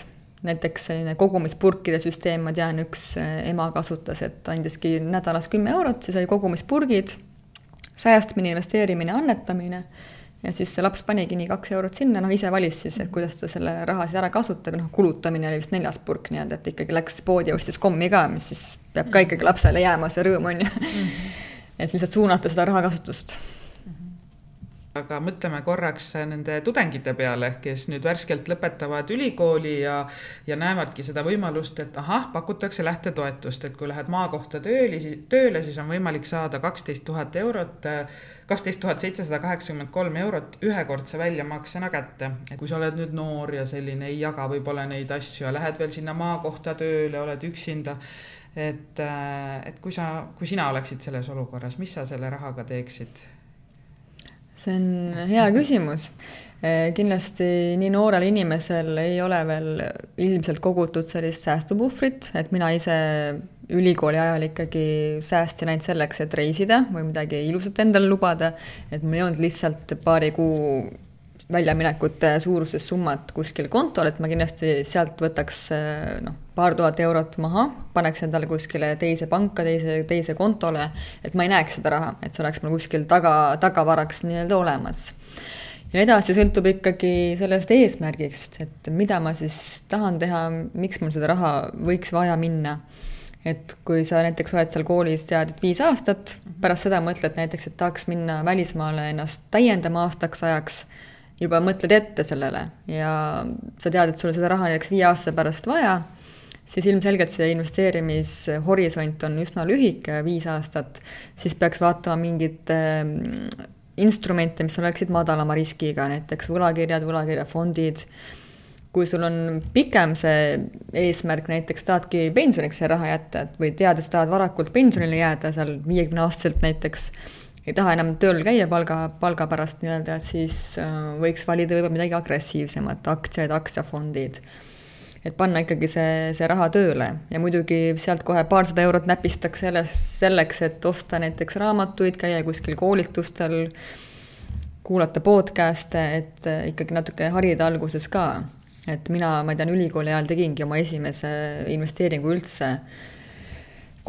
näiteks selline kogumispurkide süsteem, ma tean, üks ema kasutas, et andiski nädalas kümme eurot, siis oli kogumispurgid, säästmine, investeerimine, annetamine ja siis see laps panigi nii kaks eurot sinna, noh ise valis siis, et kuidas ta selle raha siis ära kasutab, noh kulutamine oli vist neljas purk nii-öelda, et ikkagi läks poodi ja ostis kommi ka, mis siis peab ka ikkagi lapsele jääma, see rõõm on ju. et lihtsalt suunata seda rahakasutust aga mõtleme korraks nende tudengite peale, kes nüüd värskelt lõpetavad ülikooli ja, ja näevadki seda võimalust, et ahah, pakutakse lähtetoetust, et kui lähed maakohta tööli, tööle, siis on võimalik saada kaksteist tuhat eurot kaksteist tuhat seitsesada kaheksakümmend kolm eurot ühekordse väljamaksena kätte. kui sa oled nüüd noor ja selline ei jaga võib-olla neid asju ja lähed veel sinna maakohta tööle, oled üksinda, et, et kui sa, kui sina oleksid selles olukorras, mis sa selle rahaga teeksid? See on hea küsimus. Eh, kindlasti nii noorel inimesel ei ole veel ilmselt kogutud sellist säästupuhvrit, et mina ise ülikooli ajal ikkagi säästsin ainult selleks, et reisida või midagi ilusat endale lubada, et mul ei olnud lihtsalt paari kuu väljaminekute suuruses summat kuskil kontol, et ma kindlasti sealt võtaks eh, noh, paar tuhat eurot maha, paneks endale kuskile teise panka, teise, teise kontole, et ma ei näeks seda raha, et see oleks mul kuskil taga, tagavaraks nii-öelda olemas ja edasi sõltub ikkagi sellest eesmärgist, et mida ma siis tahan teha, miks mul seda raha võiks vaja minna. et kui sa näiteks oled seal koolis, tead, et viis aastat, pärast seda mõtled näiteks, et tahaks minna välismaale ennast täiendama aastaks ajaks, juba mõtled ette sellele ja sa tead, et sul seda raha näiteks viie aasta pärast vaja, siis ilmselgelt see investeerimishorisont on üsna lühike, viis aastat, siis peaks vaatama mingit instrumente, mis oleksid madalama riskiga, näiteks võlakirjad, võlakirjafondid. kui sul on pikem see eesmärk, näiteks tahadki pensioniks see raha jätta, et või teades tahad varakult pensionile jääda seal viiekümne aastaselt näiteks, ei taha enam tööl käia palga, palga pärast nii-öelda, siis äh, võiks valida võib-olla midagi agressiivsemat, aktsiaid, aktsiafondid. Et panna ikkagi see, see raha tööle. Ja muidugi sealt kohe paarsada eurot näpistaks selles, selleks, et osta näiteks raamatuid, käia kuskil koolitustel, kuulata podcast'e, et ikkagi natuke harida alguses ka. et mina, ma tean, ülikooli ajal tegingi oma esimese investeeringu üldse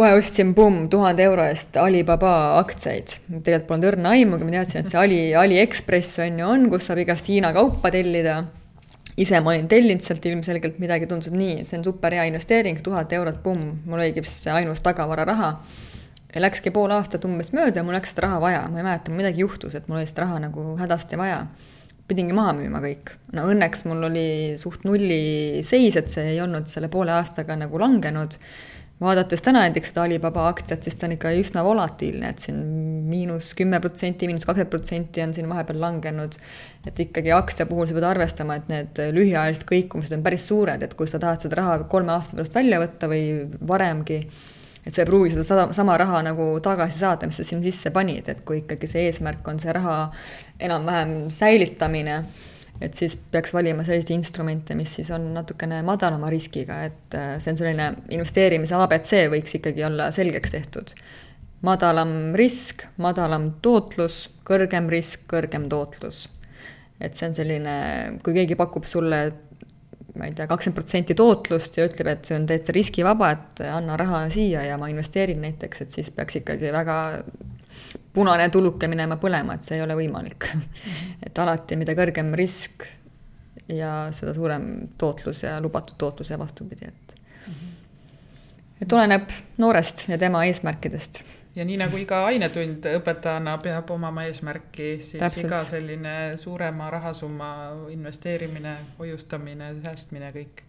kohe ostsin, pumm, tuhande euro eest Alibaba aktsiaid. tegelikult polnud õrna aimugi, ma teadsin, et see Ali, Aliekspress on ju on, kus saab igast Hiina kaupa tellida ise ma olin tellinud sealt ilmselgelt midagi, tundus, et nii, see on super hea investeering, tuhat eurot, pumm, mul oligi see ainus tagavararaha. läkski pool aastat umbes mööda ja mul läks seda raha vaja, ma ei mäleta, midagi juhtus, et mul oli seda raha nagu hädasti vaja. pidingi maha müüma kõik. no õnneks mul oli suht nulli seis, et see ei olnud selle poole aastaga nagu langenud vaadates täna näiteks seda Alibaba aktsiat, siis ta on ikka üsna volatiilne, et siin miinus kümme protsenti, miinus kakskümmend protsenti on siin vahepeal langenud. et ikkagi aktsia puhul sa pead arvestama, et need lühiajalised kõikumised on päris suured, et kui sa tahad seda raha kolme aasta pärast välja võtta või varemgi, et sa ei pruugi seda sada, sama raha nagu tagasi saada, mis sa sinna sisse panid, et kui ikkagi see eesmärk on see raha enam-vähem säilitamine et siis peaks valima selliseid instrumente, mis siis on natukene madalama riskiga, et äh, see on selline investeerimise abc võiks ikkagi olla selgeks tehtud. madalam risk, madalam tootlus, kõrgem risk, kõrgem tootlus. et see on selline, kui keegi pakub sulle ma ei tea, kakskümmend protsenti tootlust ja ütleb, et see on täitsa riskivaba, et anna raha siia ja ma investeerin näiteks, et siis peaks ikkagi väga punane tuluke minema põlema, et see ei ole võimalik. -hmm. et alati, mida kõrgem risk ja seda suurem tootlus ja lubatud tootlus ja vastupidi, et. -hmm. et oleneb noorest ja tema eesmärkidest. ja nii nagu iga ainetund õpetajana peab omama eesmärki, siis Täpselt. iga selline suurema rahasumma investeerimine, hoiustamine, säästmine, kõik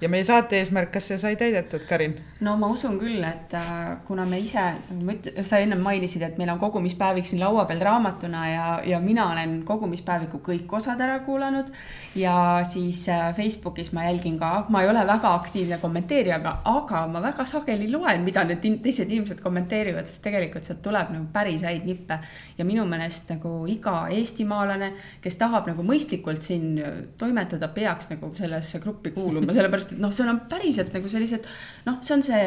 ja meie saate eesmärk, kas see sai täidetud, Karin? no ma usun küll, et äh, kuna me ise, ma ütlen, sa ennem mainisid, et meil on kogumispäevik siin laua peal raamatuna ja, ja mina olen kogumispäeviku kõik osad ära kuulanud ja siis äh, Facebookis ma jälgin ka, ma ei ole väga aktiivne kommenteerija, aga, aga ma väga sageli loen, mida need teised inimesed kommenteerivad, sest tegelikult sealt tuleb nagu päris häid nippe ja minu meelest nagu iga eestimaalane, kes tahab nagu mõistlikult siin toimetada, peaks nagu sellesse gruppi kuuluma, sellepärast sellepärast et noh, seal on päriselt nagu sellised noh, see on see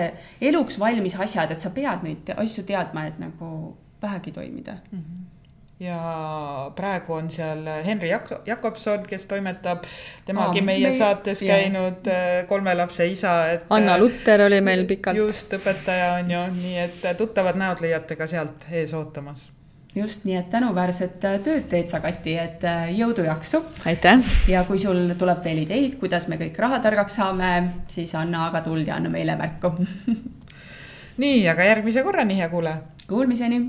eluks valmis asjad, et sa pead neid asju teadma, et nagu vähegi toimida mm. -hmm ja praegu on seal Henri Jak-, Jakobson, kes toimetab, temagi Aa, meie meie- saates jah. käinud, äh, kolme lapse isa, et Anna Lutter oli meil pikalt. just, õpetaja on ju, nii et tuttavad näod leiate ka sealt ees ootamas. Just nii, et tänuväärset tööd teed sa, Kati, et äh, jõudu, jaksu. aitäh! ja kui sul tuleb veel ideid, kuidas me kõik rahatargaks saame, siis anna aga tuld ja anna meile märku. nii, aga järgmise korrani, hea kuulaja! Kuulmiseni!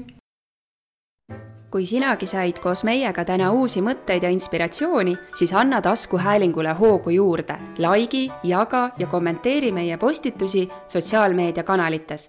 kui sinagi said koos meiega täna uusi mõtteid ja inspiratsiooni, siis anna taskuhäälingule hoogu juurde, likei, jaga ja kommenteeri meie postitusi sotsiaalmeediakanalites.